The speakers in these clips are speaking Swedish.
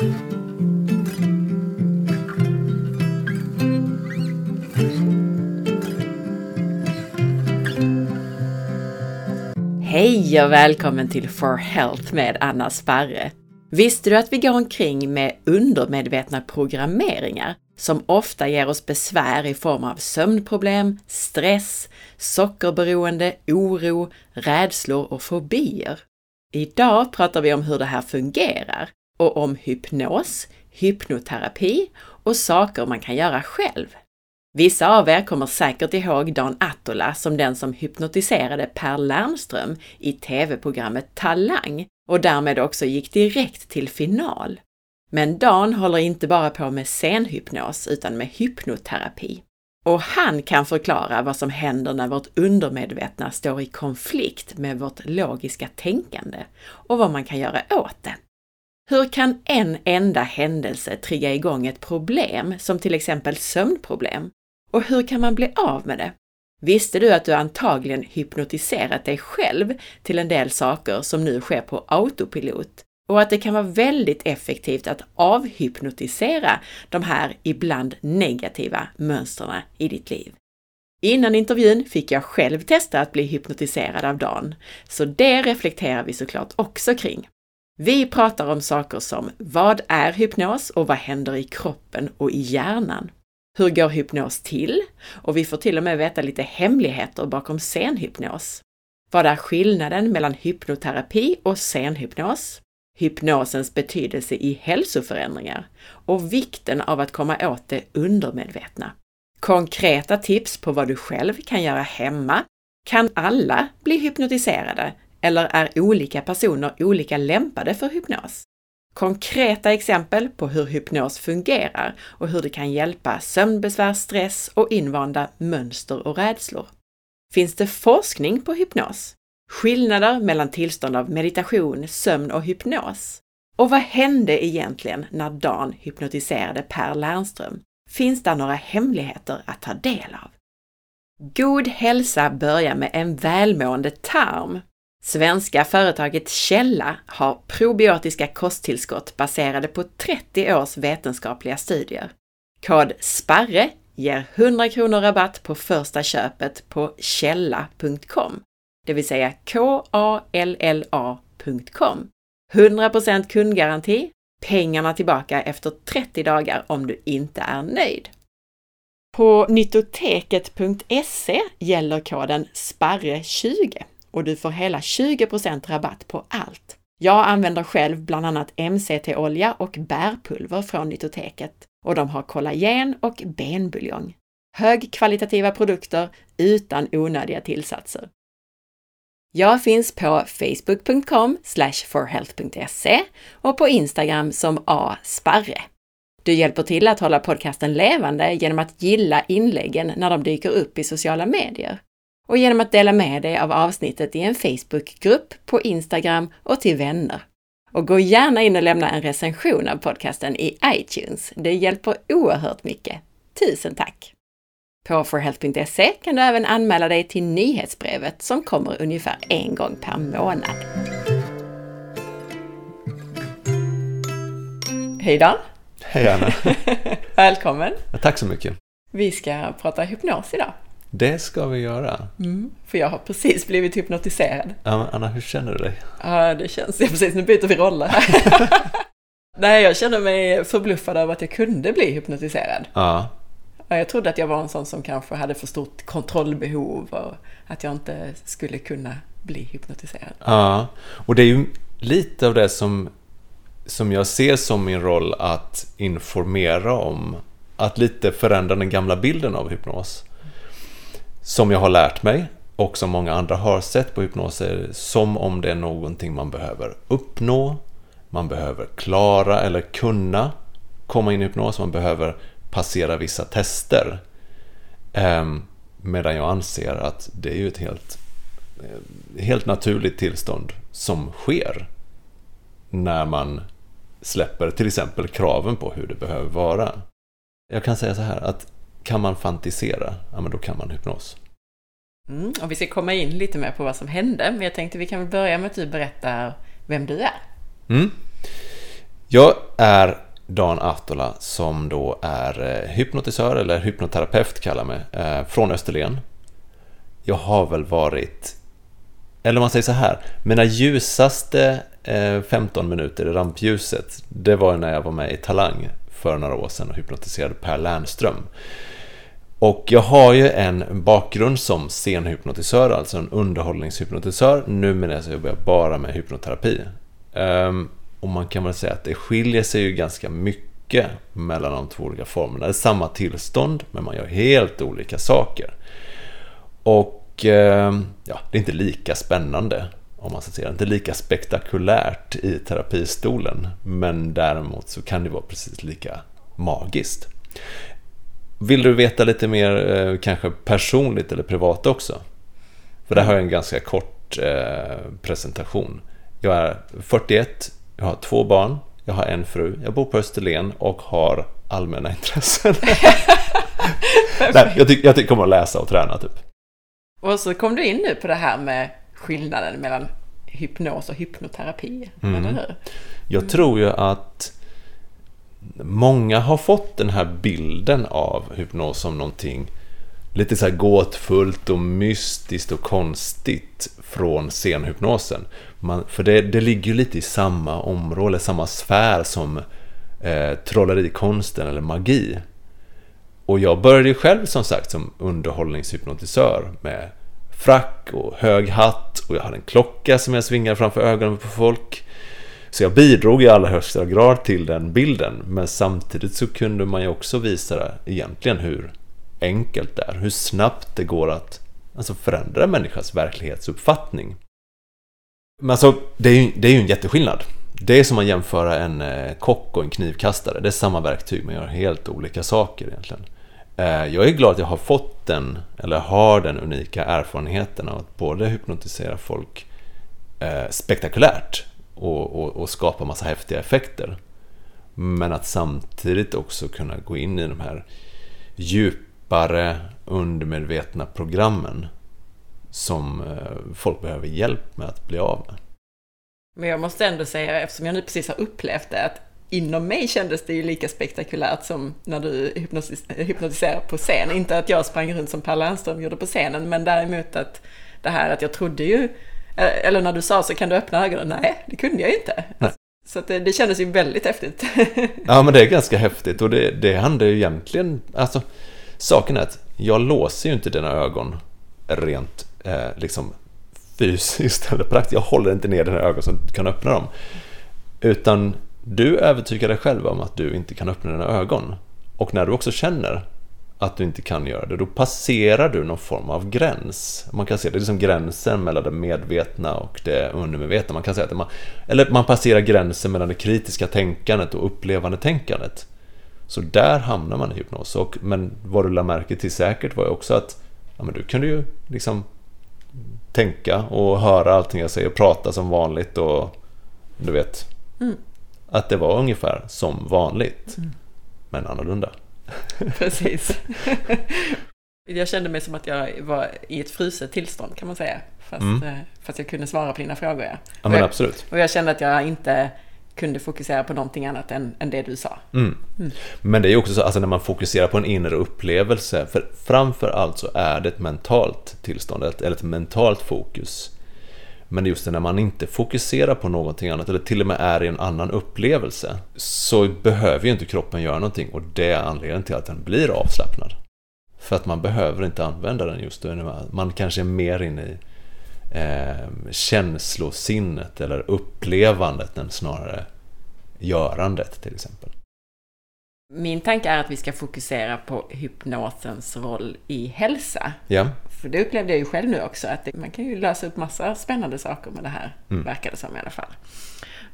Hej och välkommen till For Health med Anna Sparre. Visste du att vi går omkring med undermedvetna programmeringar som ofta ger oss besvär i form av sömnproblem, stress, sockerberoende, oro, rädslor och fobier? Idag pratar vi om hur det här fungerar och om hypnos, hypnoterapi och saker man kan göra själv. Vissa av er kommer säkert ihåg Dan Attola som den som hypnotiserade Per Lernström i tv-programmet Talang och därmed också gick direkt till final. Men Dan håller inte bara på med scenhypnos utan med hypnoterapi. Och han kan förklara vad som händer när vårt undermedvetna står i konflikt med vårt logiska tänkande och vad man kan göra åt det. Hur kan en enda händelse trigga igång ett problem, som till exempel sömnproblem? Och hur kan man bli av med det? Visste du att du antagligen hypnotiserat dig själv till en del saker som nu sker på autopilot och att det kan vara väldigt effektivt att avhypnotisera de här ibland negativa mönstren i ditt liv. Innan intervjun fick jag själv testa att bli hypnotiserad av Dan, så det reflekterar vi såklart också kring. Vi pratar om saker som vad är hypnos och vad händer i kroppen och i hjärnan? Hur går hypnos till? Och vi får till och med veta lite hemligheter bakom scenhypnos. Vad är skillnaden mellan hypnoterapi och scenhypnos? Hypnosens betydelse i hälsoförändringar och vikten av att komma åt det undermedvetna. Konkreta tips på vad du själv kan göra hemma. Kan alla bli hypnotiserade eller är olika personer olika lämpade för hypnos? Konkreta exempel på hur hypnos fungerar och hur det kan hjälpa sömnbesvär, stress och invanda mönster och rädslor. Finns det forskning på hypnos? Skillnader mellan tillstånd av meditation, sömn och hypnos? Och vad hände egentligen när Dan hypnotiserade Per Lernström? Finns det några hemligheter att ta del av? God hälsa börjar med en välmående tarm. Svenska företaget Källa har probiotiska kosttillskott baserade på 30 års vetenskapliga studier. Kod SPARRE ger 100 kronor rabatt på första köpet på källa.com, det vill säga K-A-L-L-A.com. 100% kundgaranti, pengarna tillbaka efter 30 dagar om du inte är nöjd. På nyttoteket.se gäller koden SPARRE20 och du får hela 20% rabatt på allt. Jag använder själv bland annat MCT-olja och bärpulver från Nytoteket och de har kollagen och benbuljong. Högkvalitativa produkter utan onödiga tillsatser. Jag finns på facebook.com forhealth.se och på Instagram som asparre. Du hjälper till att hålla podcasten levande genom att gilla inläggen när de dyker upp i sociala medier och genom att dela med dig av avsnittet i en Facebookgrupp, på Instagram och till vänner. Och gå gärna in och lämna en recension av podcasten i iTunes. Det hjälper oerhört mycket. Tusen tack! På forhealth.se kan du även anmäla dig till nyhetsbrevet som kommer ungefär en gång per månad. Hej Dan! Hej Anna! Välkommen! Tack så mycket! Vi ska prata hypnos idag. Det ska vi göra. Mm, för jag har precis blivit hypnotiserad. Ja, Anna, hur känner du dig? Ja, det känns... Ja, precis, nu byter vi roller här. Nej, jag känner mig förbluffad över att jag kunde bli hypnotiserad. Ja. Jag trodde att jag var en sån som kanske hade för stort kontrollbehov och att jag inte skulle kunna bli hypnotiserad. Ja, och det är ju lite av det som, som jag ser som min roll att informera om. Att lite förändra den gamla bilden av hypnos som jag har lärt mig och som många andra har sett på hypnoser som om det är någonting man behöver uppnå, man behöver klara eller kunna komma in i hypnos, man behöver passera vissa tester. Ehm, medan jag anser att det är ju ett helt, eh, helt naturligt tillstånd som sker när man släpper till exempel kraven på hur det behöver vara. Jag kan säga så här att kan man fantisera, ja men då kan man hypnos. Mm, och vi ska komma in lite mer på vad som hände, men jag tänkte vi kan väl börja med att du berättar vem du är. Mm. Jag är Dan Ahtola som då är eh, hypnotisör eller hypnoterapeut kallar mig, eh, från Österlen. Jag har väl varit, eller om man säger så här, mina ljusaste 15 eh, minuter i rampljuset, det var när jag var med i Talang för några år sedan och hypnotiserade Per Lernström. Och jag har ju en bakgrund som scenhypnotisör, alltså en underhållningshypnotisör. Numera så jobbar jag bara med hypnoterapi. Ehm, och man kan väl säga att det skiljer sig ju ganska mycket mellan de två olika formerna. Det är samma tillstånd, men man gör helt olika saker. Och ehm, ja, det är inte lika spännande, om man ska säga. Det är inte lika spektakulärt i terapistolen, men däremot så kan det vara precis lika magiskt. Vill du veta lite mer eh, kanske personligt eller privat också? För där har jag en ganska kort eh, presentation. Jag är 41, jag har två barn, jag har en fru, jag bor på Österlen och har allmänna intressen. Nej, jag, tycker jag tycker om att läsa och träna typ. Och så kom du in nu på det här med skillnaden mellan hypnos och hypnoterapi, mm. eller hur? Jag tror ju att många har fått den här bilden av hypnos som någonting lite så här gåtfullt och mystiskt och konstigt från scenhypnosen. Man, för det, det ligger ju lite i samma område, samma sfär som eh, trollerikonsten eller magi. Och jag började ju själv som sagt som underhållningshypnotisör med frack och hög hatt och jag hade en klocka som jag svingade framför ögonen på folk. Så jag bidrog i allra högsta grad till den bilden. Men samtidigt så kunde man ju också visa egentligen hur enkelt det är. Hur snabbt det går att alltså, förändra en människas verklighetsuppfattning. Men alltså, det är, ju, det är ju en jätteskillnad. Det är som att jämföra en eh, kock och en knivkastare. Det är samma verktyg men gör helt olika saker egentligen. Eh, jag är glad att jag har fått den, eller har den unika erfarenheten av att både hypnotisera folk eh, spektakulärt och, och, och skapa massa häftiga effekter. Men att samtidigt också kunna gå in i de här djupare undermedvetna programmen som eh, folk behöver hjälp med att bli av med. Men jag måste ändå säga, eftersom jag nu precis har upplevt det, att inom mig kändes det ju lika spektakulärt som när du hypnotiserade på scen. Inte att jag sprang runt som Per Lernström gjorde på scenen, men däremot att det här att jag trodde ju Eh, eller när du sa så kan du öppna ögonen. Nej, det kunde jag ju inte. Nej. Så det, det kändes ju väldigt häftigt. ja, men det är ganska häftigt och det, det handlar ju egentligen... Alltså, saken är att jag låser ju inte dina ögon rent eh, liksom fysiskt eller praktiskt. Jag håller inte ner dina ögon så att du kan öppna dem. Utan du övertygar dig själv om att du inte kan öppna dina ögon. Och när du också känner att du inte kan göra det, då passerar du någon form av gräns. Man kan se det är gränsen mellan det medvetna och det undermedvetna. Man kan säga att man, eller man passerar gränsen mellan det kritiska tänkandet och upplevande tänkandet. Så där hamnar man i hypnos. Och, men vad du lade märke till säkert var ju också att ja, men du kunde ju liksom tänka och höra allting jag säger och prata som vanligt och du vet mm att det var ungefär som vanligt mm. men annorlunda. Precis. Jag kände mig som att jag var i ett fruset tillstånd kan man säga. Fast, mm. Eh, fast jag kunde svara på dina frågor. Ja, ja men absolut. Och jag kände att jag inte kunde fokusera på någonting annat än, än det du sa. Mm. Mm. Men det är ju också så, alltså när man fokuserar på en inre upplevelse, för framför allt så är det ett mentalt tillstånd, eller ett mentalt fokus. Men just det när man inte fokuserar på någonting annat eller till och med är i en annan upplevelse så behöver ju inte kroppen göra någonting och det är anledningen till att den blir avslappnad. För att man behöver inte använda den just då. Man kanske är mer inne i eh, känslosinnet eller upplevandet än snarare görandet till exempel. Min tanke är att vi ska fokusera på hypnosens roll i hälsa. Ja. För det upplevde jag ju själv nu också, att man kan ju lösa upp massa spännande saker med det här, mm. verkar det som i alla fall.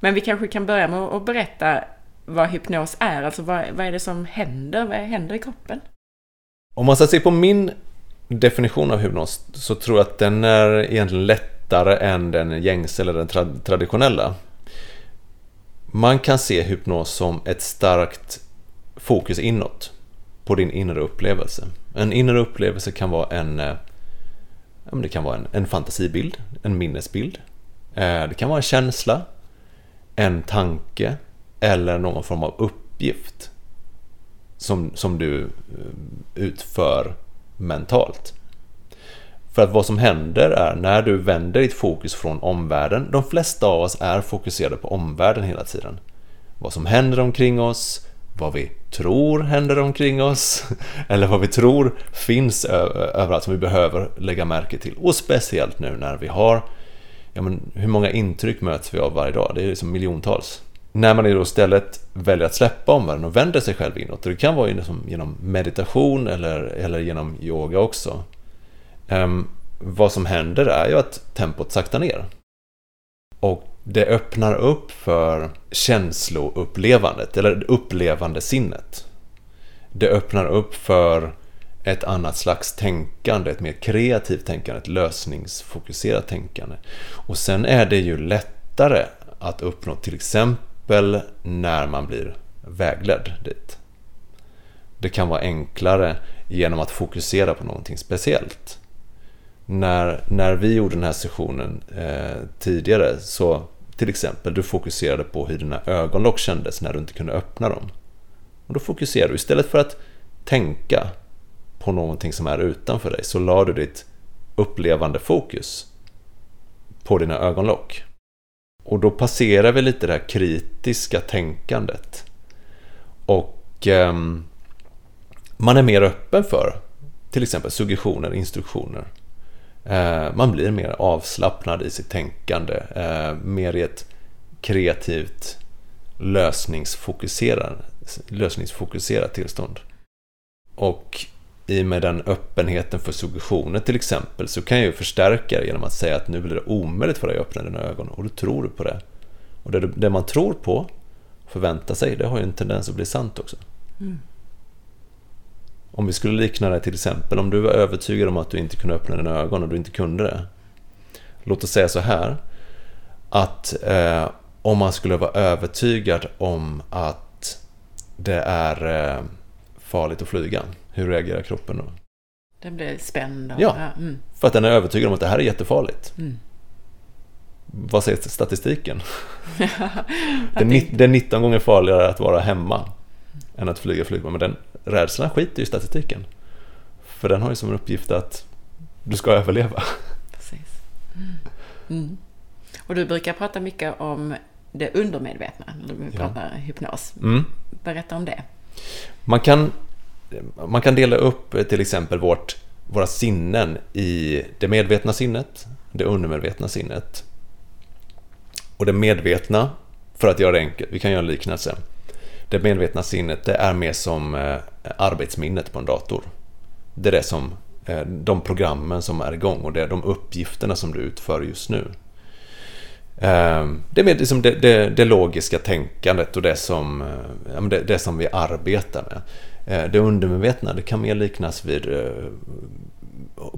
Men vi kanske kan börja med att berätta vad hypnos är, alltså vad, vad är det som händer, vad händer i kroppen? Om man ska se på min definition av hypnos så tror jag att den är egentligen lättare än den gängse eller den tra traditionella. Man kan se hypnos som ett starkt fokus inåt på din inre upplevelse. En inre upplevelse kan vara en, eh, det kan vara en, en fantasibild, en minnesbild. Eh, det kan vara en känsla, en tanke, eller någon form av uppgift som, som du eh, utför mentalt. För att vad som händer är när du vänder ditt fokus från omvärlden, de flesta av oss är fokuserade på omvärlden hela tiden. Vad som händer omkring oss, vad vi tror händer omkring oss, eller vad vi tror finns överallt som vi behöver lägga märke till. Och speciellt nu när vi har, ja men hur många intryck möts vi av varje dag? Det är liksom miljontals. När man då istället väljer att släppa omvärlden och vänder sig själv inåt, det kan vara genom meditation eller, eller genom yoga också, Um, vad som händer är ju att tempot saktar ner. Och det öppnar upp för känsloupplevandet, eller upplevande sinnet. Det öppnar upp för ett annat slags tänkande, ett mer kreativt tänkande, ett lösningsfokuserat tänkande. Och sen är det ju lättare att uppnå till exempel när man blir vägledd dit. Det kan vara enklare genom att fokusera på någonting speciellt när, när vi gjorde den här sessionen eh, tidigare så till exempel du fokuserade på hur dina ögonlock kändes när du inte kunde öppna dem. Och då fokuserar du istället för att tänka på någonting som är utanför dig så la du ditt upplevande fokus på dina ögonlock. Och då passerar vi lite det här kritiska tänkandet. Och eh, man är mer öppen för till exempel suggestioner, instruktioner. Eh, man blir mer avslappnad i sitt tänkande, eh, mer i ett kreativt lösningsfokuserat, lösningsfokuserat tillstånd. Och i och med den öppenheten för suggestioner till exempel så kan jag ju förstärka det genom att säga att nu blir det omöjligt för dig att öppna dina ögon och då tror du på det. Och det, det man tror på, förväntar sig, det har ju en tendens att bli sant också. Mm. Om vi skulle likna det till exempel, om du var övertygad om att du inte kunde öppna dina ögon och du inte kunde det. Låt oss säga så här, att eh, om man skulle vara övertygad om att det är eh, farligt att flyga, hur reagerar kroppen då? Den blir spänd. Och, ja, mm. för att den är övertygad om att det här är jättefarligt. Mm. Vad säger statistiken? det är 19 gånger farligare att vara hemma än att flyga flygplan. Men den rädslan skiter i statistiken. För den har ju som en uppgift att du ska överleva. Precis. Mm. Mm. Och du brukar prata mycket om det undermedvetna när du pratar ja. hypnos. Mm. Berätta om det. Man kan, man kan dela upp till exempel vårt, våra sinnen i det medvetna sinnet, det undermedvetna sinnet. Och det medvetna, för att göra det enkelt, vi kan göra en liknelse det medvetna sinnet det är mer som eh, arbetsminnet på en dator. Det är det som, eh, de programmen som är igång och det är de uppgifterna som du utför just nu. Eh, det är liksom det, det, det, logiska tänkandet och det som, eh, det, det, som vi arbetar med. Eh, det undermedvetna det kan mer liknas vid eh,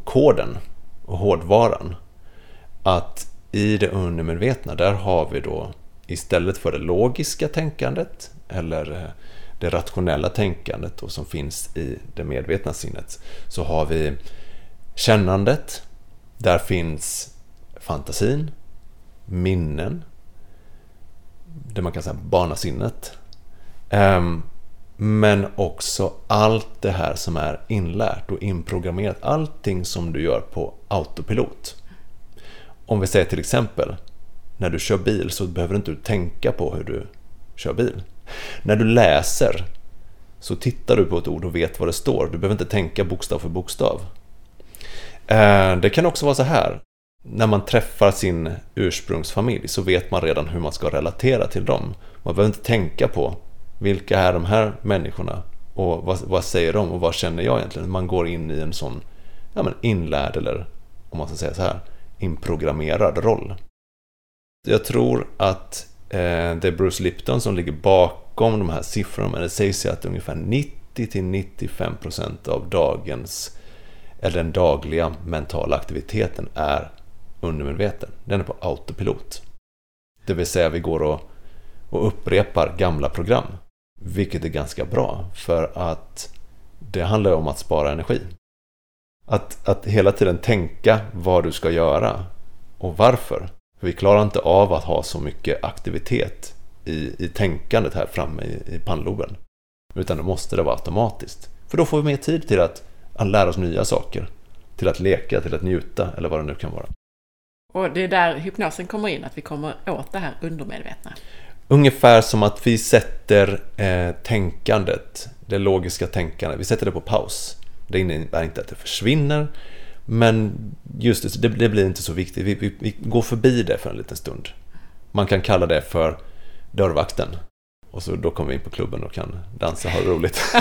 koden och hårdvaran. Att i det undermedvetna där har vi då istället för det logiska tänkandet eller eh, det rationella tänkandet och som finns i det medvetna sinnet så har vi kännandet, där finns fantasin, minnen, det man kan säga barnasinnet. Ehm, men också allt det här som är inlärt och inprogrammerat, allting som du gör på autopilot. Om vi säger till exempel, när du kör bil så behöver du inte tänka på hur du kör bil. När du läser så tittar du på ett ord och vet vad det står. Du behöver inte tänka bokstav för bokstav. Eh, det kan också vara så här. När man träffar sin ursprungsfamilj så vet man redan hur man ska relatera till dem. Man behöver inte tänka på vilka är de här människorna och vad, vad säger de och vad känner jag egentligen? Man går in i en sån ja, men inlärd eller om man ska säga så här inprogrammerad roll. Jag tror att Eh, det är Bruce Lipton som ligger bakom de här siffrorna. Men det sägs ju att ungefär 90-95% av dagens, eller den dagliga mentala aktiviteten är undermedveten. Den är på autopilot. Det vill säga vi går och, och upprepar gamla program. Vilket är ganska bra för att det handlar om att spara energi. Att, att hela tiden tänka vad du ska göra och varför vi klarar inte av att ha så mycket aktivitet i, i tänkandet här framme i, i pannloben. Utan det måste det vara automatiskt. För då får vi mer tid till att, att lära oss nya saker. Till att leka, till att njuta eller vad det nu kan vara. Och det är där hypnosen kommer in, att vi kommer åt det här undermedvetna. Ungefär som att vi sätter eh, tänkandet, det logiska tänkandet, vi sätter det på paus. Det innebär inte att det försvinner, men just det, det blir inte så viktigt. Vi, vi, vi, går förbi det för en liten stund. Man kan kalla det för dörrvakten. Och så då kommer vi in på klubben och kan dansa och ha roligt.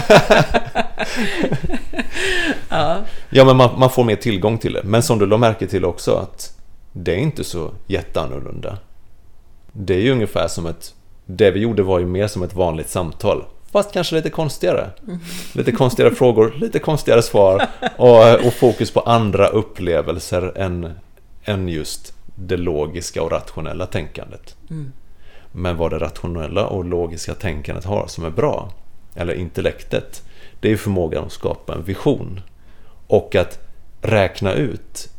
ja. ja, men man, man, får mer tillgång till det. Men som du la märke till också att det är inte så jätteannorlunda. Det är ju ungefär som ett... Det vi gjorde var ju mer som ett vanligt samtal. Fast kanske lite konstigare. Lite konstigare frågor, lite konstigare svar och, och fokus på andra upplevelser än, än just det logiska och rationella tänkandet. Mm. Men vad det rationella och logiska tänkandet har som är bra, eller intellektet, det är förmågan att skapa en vision. Och att räkna ut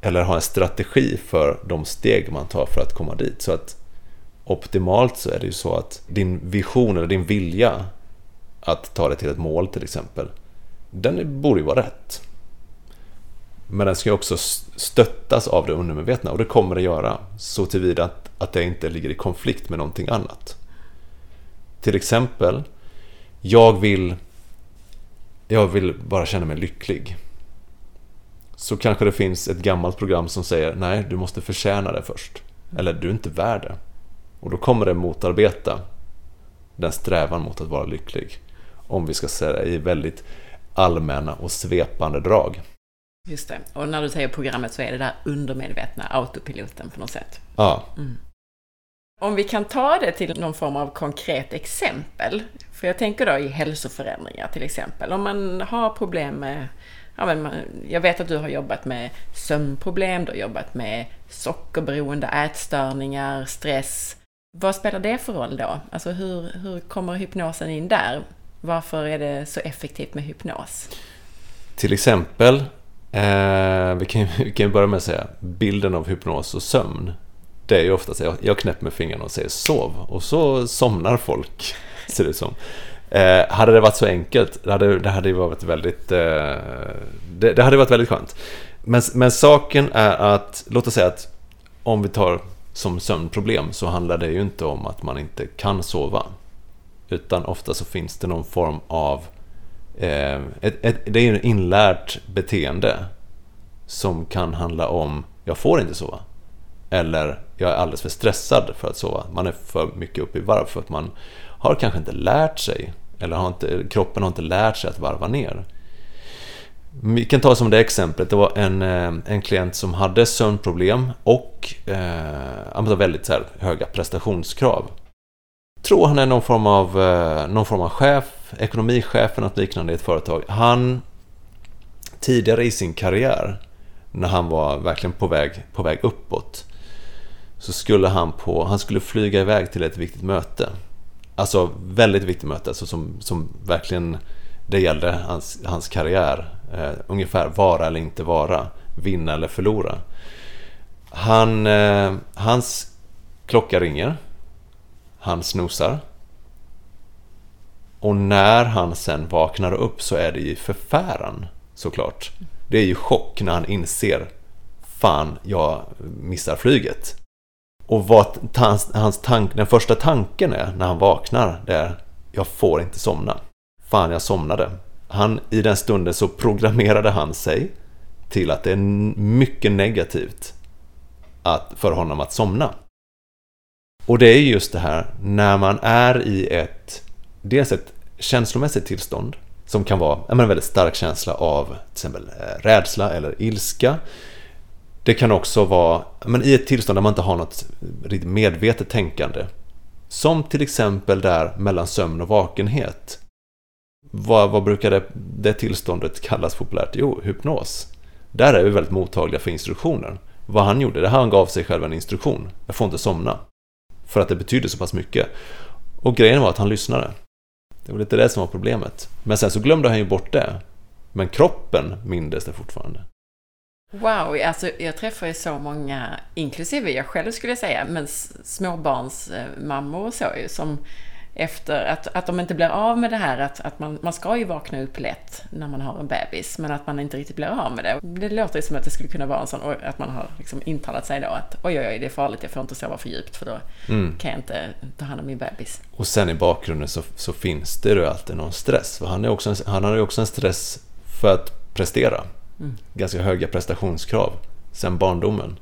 eller ha en strategi för de steg man tar för att komma dit. Så att optimalt så är det ju så att din vision eller din vilja att ta det till ett mål till exempel, den borde ju vara rätt. Men den ska ju också stöttas av det undermedvetna och det kommer det göra så tillvida att, att det inte ligger i konflikt med någonting annat. Till exempel, jag vill, jag vill bara känna mig lycklig. Så kanske det finns ett gammalt program som säger nej, du måste förtjäna det först. Eller du är inte värd det. Och då kommer det motarbeta den strävan mot att vara lycklig. Om vi ska säga i väldigt allmänna och svepande drag. Just det. Och när du säger programmet så är det där undermedvetna autopiloten på något sätt. Ja. Mm. Om vi kan ta det till någon form av konkret exempel. För jag tänker då i hälsoförändringar till exempel. Om man har problem med Ja, men jag vet att du har jobbat med sömnproblem, du har jobbat med sockerberoende, ätstörningar, stress. Vad spelar det för roll då? Alltså hur, hur kommer hypnosen in där? Varför är det så effektivt med hypnos? Till exempel, eh, vi, kan, vi kan börja med att säga bilden av hypnos och sömn. Det är ju ofta så jag, jag knäpper med fingrarna och säger sov och så somnar folk, ser det ut som. Eh, hade det varit så enkelt, det hade det hade varit väldigt, eh, det, det, hade varit väldigt skönt. Men, men saken är att, låt oss säga att om vi tar som sömnproblem så handlar det ju inte om att man inte kan sova. Utan ofta så finns det någon form av... Eh, ett, ett, det är ju ett inlärt beteende som kan handla om jag får inte sova. Eller jag är alldeles för stressad för att sova. Man är för mycket uppe i varv för att man har kanske inte lärt sig. Eller har inte, kroppen har inte lärt sig att varva ner. Vi kan ta som det exemplet, det var en, eh, en klient som hade sömnproblem och eh, väldigt så här, höga prestationskrav. Tror han är någon form av, eh, någon form av chef, ekonomichef eller något liknande i ett företag. Han tidigare i sin karriär, när han var verkligen på väg, på väg uppåt, så skulle han, på, han skulle flyga iväg till ett viktigt möte. Alltså väldigt viktigt möte, alltså som, som verkligen det gällde hans, hans karriär. Eh, ungefär vara eller inte vara, vinna eller förlora. Han, eh, hans klocka ringer. Han snosar. Och när han sen vaknar upp så är det ju förfäran såklart. Det är ju chock när han inser Fan, jag missar flyget. Och vad hans, hans tank, den första tanken är när han vaknar, det är Jag får inte somna. Fan, jag somnade. Han, I den stunden så programmerade han sig till att det är mycket negativt att, för honom att somna. Och det är just det här, när man är i ett, dels ett känslomässigt tillstånd, som kan vara en väldigt stark känsla av till exempel eh, rädsla eller ilska. Det kan också vara men i ett tillstånd där man inte har något riktigt medvetet tänkande. Som till exempel där mellan sömn och vakenhet. Vad, vad brukar det, det tillståndet kallas populärt? Jo, hypnos. Där är vi väldigt mottagliga för instruktioner. Vad han gjorde, det han gav sig själv en instruktion. Jag får inte somna. För att det betyder så pass mycket. Och grejen var att han lyssnade. Det var lite det som var problemet. Men sen så glömde han ju bort det. Men kroppen mindes det fortfarande. Wow, alltså jag träffar ju så många, inklusive jag själv skulle jag säga, men småbarnsmammor eh, och så ju, som efter att, att de inte blir av med det här att, att man, man ska ju vakna upp lätt när man har en bebis, men att man inte riktigt blir av med det. Det låter ju som att det skulle kunna vara en sån, att man har liksom intalat sig då att oj, oj, oj, det är farligt, jag får inte sova för djupt för då mm. kan jag inte ta hand om min bebis. Och sen i bakgrunden så, så finns det ju alltid någon stress, för han, är också en, han har ju också en stress för att prestera. Mm. Ganska höga prestationskrav sen barndomen.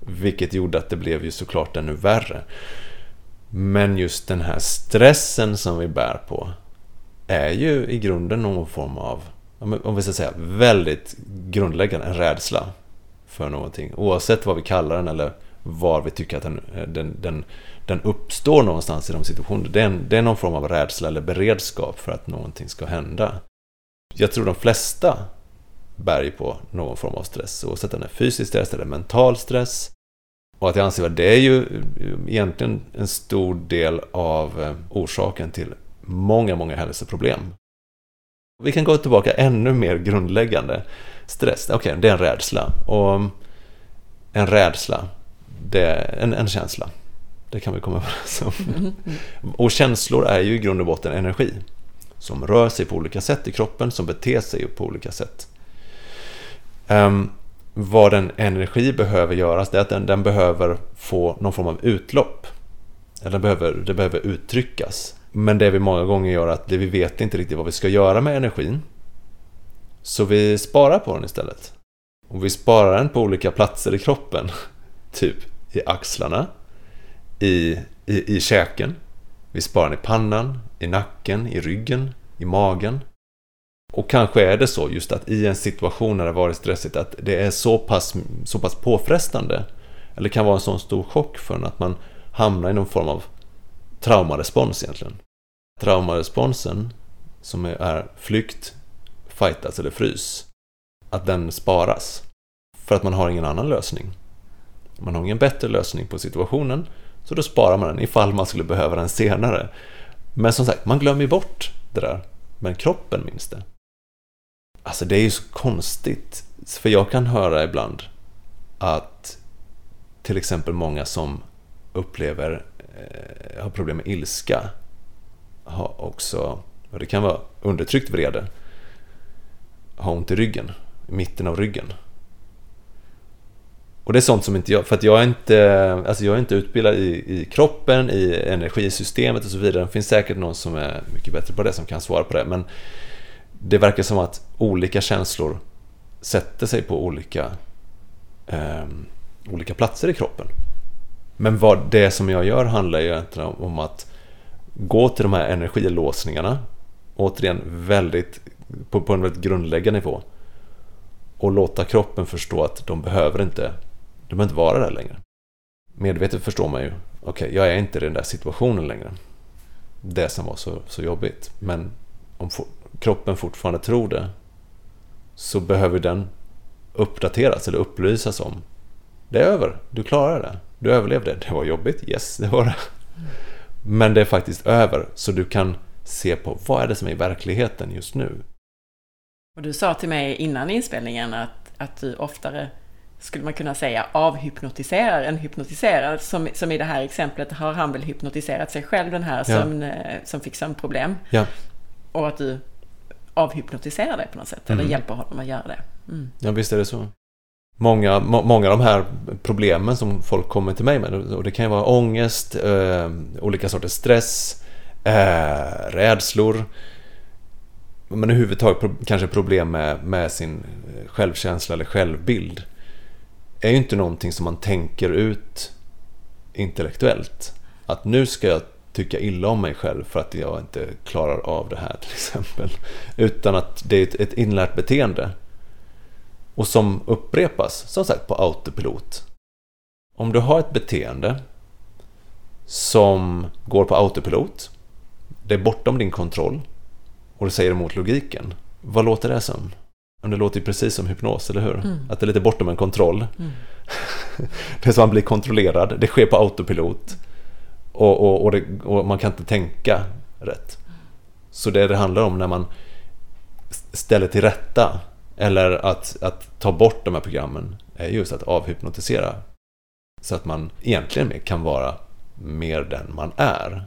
Vilket gjorde att det blev ju såklart ännu värre. Men just den här stressen som vi bär på är ju i grunden någon form av, om vi ska säga väldigt grundläggande, en rädsla för någonting. Oavsett vad vi kallar den eller var vi tycker att den, eh, den, den, den uppstår någonstans i de situationerna. Det är, en, det är någon form av rädsla eller beredskap för att någonting ska hända. Jag tror de flesta bär ju på någon form av stress, oavsett om det är fysisk stress eller mental stress. Och att jag anser att det är ju eh, egentligen en stor del av eh, orsaken till många, många hälsoproblem. Vi kan gå tillbaka ännu mer grundläggande. Stress, okej, okay, det är en rädsla. Och eh, en rädsla, det är en, en känsla. Det kan vi komma överens om. Och känslor är ju i grund och botten energi. Som rör sig på olika sätt i kroppen, som beter sig på olika sätt. Um, vad en energi behöver göras, det är att den, den behöver få någon form av utlopp. Eller behöver, det behöver uttryckas. Men det vi många gånger gör är att det vi vet inte riktigt vad vi ska göra med energin. Så vi sparar på den istället. Och vi sparar den på olika platser i kroppen. Typ i axlarna, i, i, i käken. Vi sparar den i pannan, i nacken, i ryggen, i magen. Och kanske är det så just att i en situation när det varit stressigt att det är så pass, så pass påfrestande eller kan vara en sån stor chock för en att man hamnar i någon form av traumarespons egentligen. Traumaresponsen som är flykt, fightas eller frys, att den sparas. För att man har ingen annan lösning. Man har ingen bättre lösning på situationen, så då sparar man den ifall man skulle behöva den senare. Men som sagt, man glömmer ju bort det där. Men kroppen minns det. Alltså det är ju så konstigt. För jag kan höra ibland att till exempel många som upplever, eh, har problem med ilska, har också, och det kan vara undertryckt vrede, har ont i ryggen, i mitten av ryggen. Och det är sånt som inte jag, för att jag är inte, alltså jag är inte utbildad i, i kroppen, i energisystemet och så vidare. Det finns säkert någon som är mycket bättre på det som kan svara på det. Men det verkar som att olika känslor sätter sig på olika, eh, olika platser i kroppen. Men vad det som jag gör handlar ju egentligen om att gå till de här energilåsningarna, återigen väldigt, på, på en väldigt grundläggande nivå, och låta kroppen förstå att de behöver inte, de behöver inte vara där längre. Medvetet förstår man ju, okej, okay, jag är inte i den där situationen längre. Det som var så, så jobbigt. Men om, kroppen fortfarande tror det så behöver den uppdateras eller upplysas om det är över, du klarar det, du överlevde, det var jobbigt, yes det var det. Men det är faktiskt över så du kan se på vad är det som är i verkligheten just nu. Och du sa till mig innan inspelningen att, att du oftare skulle man kunna säga avhypnotiserar än hypnotiserar. Som, som i det här exemplet har han väl hypnotiserat sig själv, den här ja. Eh, som fick sömnproblem. Ja. Och att du avhypnotisera dig på något sätt, eller mm. hjälper honom att göra det. Mm. Ja, visst är det så. Många, må, många av de här problemen som folk kommer till mig med, och det kan ju vara ångest, eh, olika sorters stress, eh, rädslor, men överhuvudtaget kanske problem med, med sin självkänsla eller självbild, är ju inte någonting som man tänker ut intellektuellt. Att nu ska jag tycka illa om mig själv för att jag inte klarar av det här till exempel. Utan att det är ett inlärt beteende. Och som upprepas, som sagt, på autopilot. Om du har ett beteende som går på autopilot, det är bortom din kontroll och det säger emot logiken. Vad låter det som? Det låter ju precis som hypnos, eller hur? Mm. Att det är lite bortom en kontroll. Mm. det är som att man blir kontrollerad, det sker på autopilot. Och, och, och, det, och, man kan inte tänka rätt. Så det det handlar om när man ställer till rätta Eller att, att ta bort de här programmen är just att avhypnotisera. Så att man egentligen kan vara mer den man är.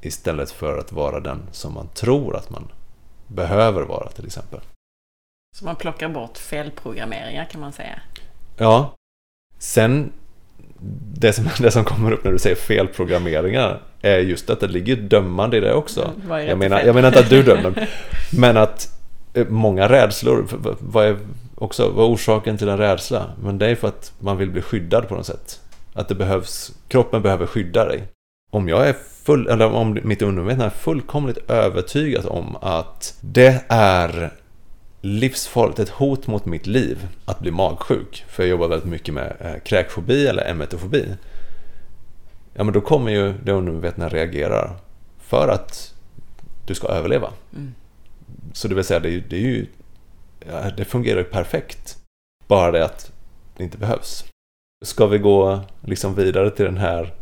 Istället för att vara den som man tror att man behöver vara till exempel. Så man plockar bort felprogrammeringar kan man säga? Ja. Sen, det som, det som kommer upp när du säger felprogrammeringar är just att det ligger dömande i det också. Mm, jag, menar, jag menar inte att du dömer, men att eh, många rädslor, vad är, också, vad är orsaken till en rädsla? Men det är för att man vill bli skyddad på något sätt. Att det behövs, kroppen behöver skydda dig. Om jag är full, eller om mitt undermedvetna är fullkomligt övertygat om att det är livsfarligt, ett hot mot mitt liv att bli magsjuk. För jag jobbar väldigt mycket med eh, kräkfobi eller emetofobi. Ja men då kommer ju det undermedvetna reagera för att du ska överleva. Mm. Så det vill säga, det, det, är ju, ja, det fungerar ju perfekt. Bara det att det inte behövs. Ska vi gå liksom vidare till den här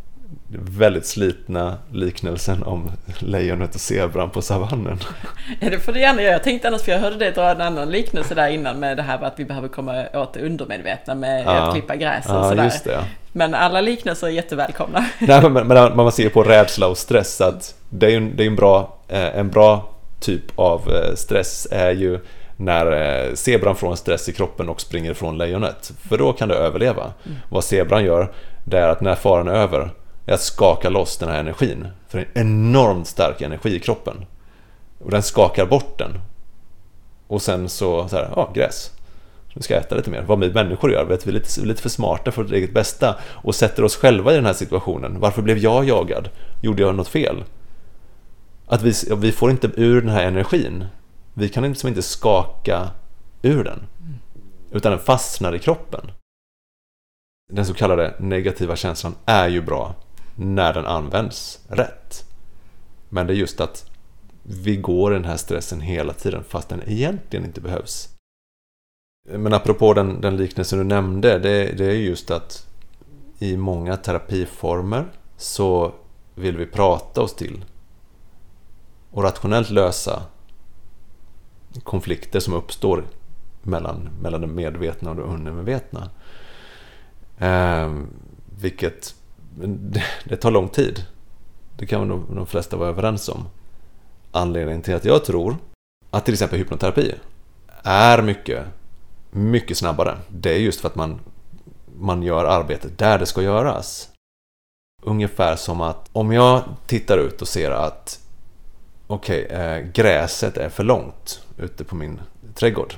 väldigt slitna liknelsen om lejonet och zebran på savannen. Ja, det får du gärna göra. Jag tänkte annars, för jag hörde dig dra en annan liknelse där innan med det här att vi behöver komma åt det undermedvetna med ja. att klippa gräs och ja, sådär. Ja. Men alla liknelser är jättevälkomna. Nej, men, men man ser på rädsla och stress att det är ju det är en, bra, eh, en bra typ av eh, stress är ju när eh, zebran får en stress i kroppen och springer ifrån lejonet. För då kan det överleva. Mm. Vad zebran gör, det är att när faran är över är att skaka loss den här energin. För det är en enormt stark energi i kroppen. Och den skakar bort den. Och sen så, så här, ja, gräs. Nu ska jag äta lite mer. Vad vi människor gör, vet vi är lite, lite för smarta för vårt eget bästa och sätter oss själva i den här situationen. Varför blev jag jagad? Gjorde jag något fel? Att vi, vi får inte ur den här energin. Vi kan liksom inte skaka ur den. Utan den fastnar i kroppen. Den så kallade negativa känslan är ju bra när den används rätt. Men det är just att vi går i den här stressen hela tiden fast den egentligen inte behövs. Men apropå den, den liknelsen du nämnde, det, det är just att i många terapiformer så vill vi prata oss till och rationellt lösa konflikter som uppstår mellan, mellan det medvetna och det undermedvetna. Eh, vilket det, tar lång tid. Det kan nog de flesta vara överens om. Anledningen till att jag tror att till exempel hypnoterapi är mycket, mycket snabbare. Det är just för att man, man gör arbetet där det ska göras. Ungefär som att om jag tittar ut och ser att okej, okay, gräset är för långt ute på min trädgård.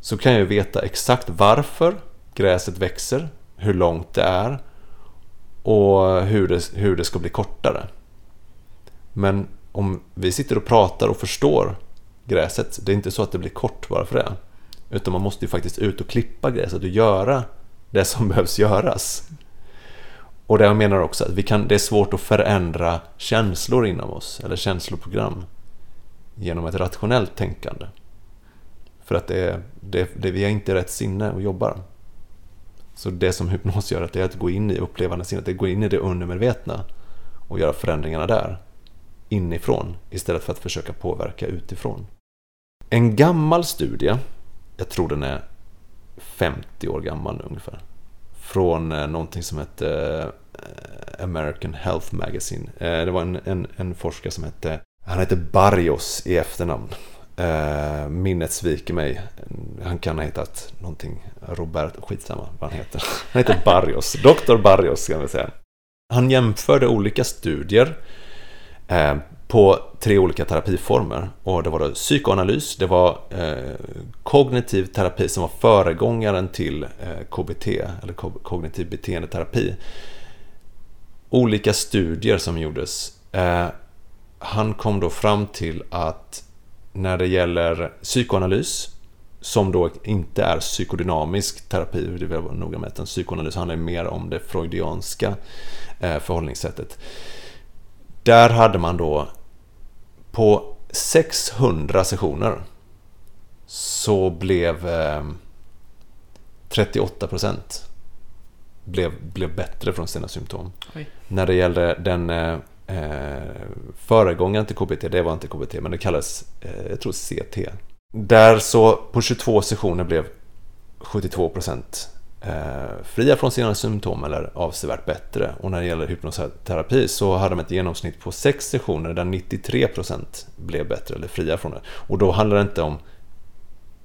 Så kan jag veta exakt varför gräset växer, hur långt det är och hur det, hur det ska bli kortare. Men om vi sitter och pratar och förstår gräset, det är inte så att det blir kort bara för det. Utan man måste ju faktiskt ut och klippa gräset och göra det som behövs göras. Och det jag menar också att vi kan, det är svårt att förändra känslor inom oss, eller känsloprogram, genom ett rationellt tänkande. För att det, det, det, vi är inte rätt sinne och jobbar. Så det som hypnos gör, det är att gå in i upplevande sinnet, det gå in i det undermedvetna och göra förändringarna där, inifrån, istället för att försöka påverka utifrån. En gammal studie, jag tror den är 50 år gammal nu ungefär, från eh, någonting som hette eh, American Health Magazine. Eh, det var en, en, en forskare som hette, han hette Barrios i efternamn. Minnet sviker mig. Han kan ha hetat någonting, Robert, skitsamma vad han heter. Han heter Barrios, Dr. Barrios kan vi säga. Han jämförde olika studier på tre olika terapiformer. Och det var då psykoanalys, det var eh, kognitiv terapi som var föregångaren till eh, KBT, eller ko kognitiv beteendeterapi. Olika studier som gjordes. Eh, han kom då fram till att när det gäller psykoanalys, som då inte är psykodynamisk terapi, det vill vara noga med, att psykoanalys handlar mer om det freudianska eh, förhållningssättet. Där hade man då på 600 sessioner så blev eh, 38 procent blev, blev bättre från sina symptom. Oj. När det gällde den eh, föregångaren till KBT, det var inte KBT, men det kallades, eh, jag tror CT. Där så på 22 sessioner blev 72 procent eh, fria från sina symptom eller avsevärt bättre. Och när det gäller hypnoterapi så hade de ett genomsnitt på 6 sessioner där 93 procent blev bättre eller fria från det. Och då handlar det inte om,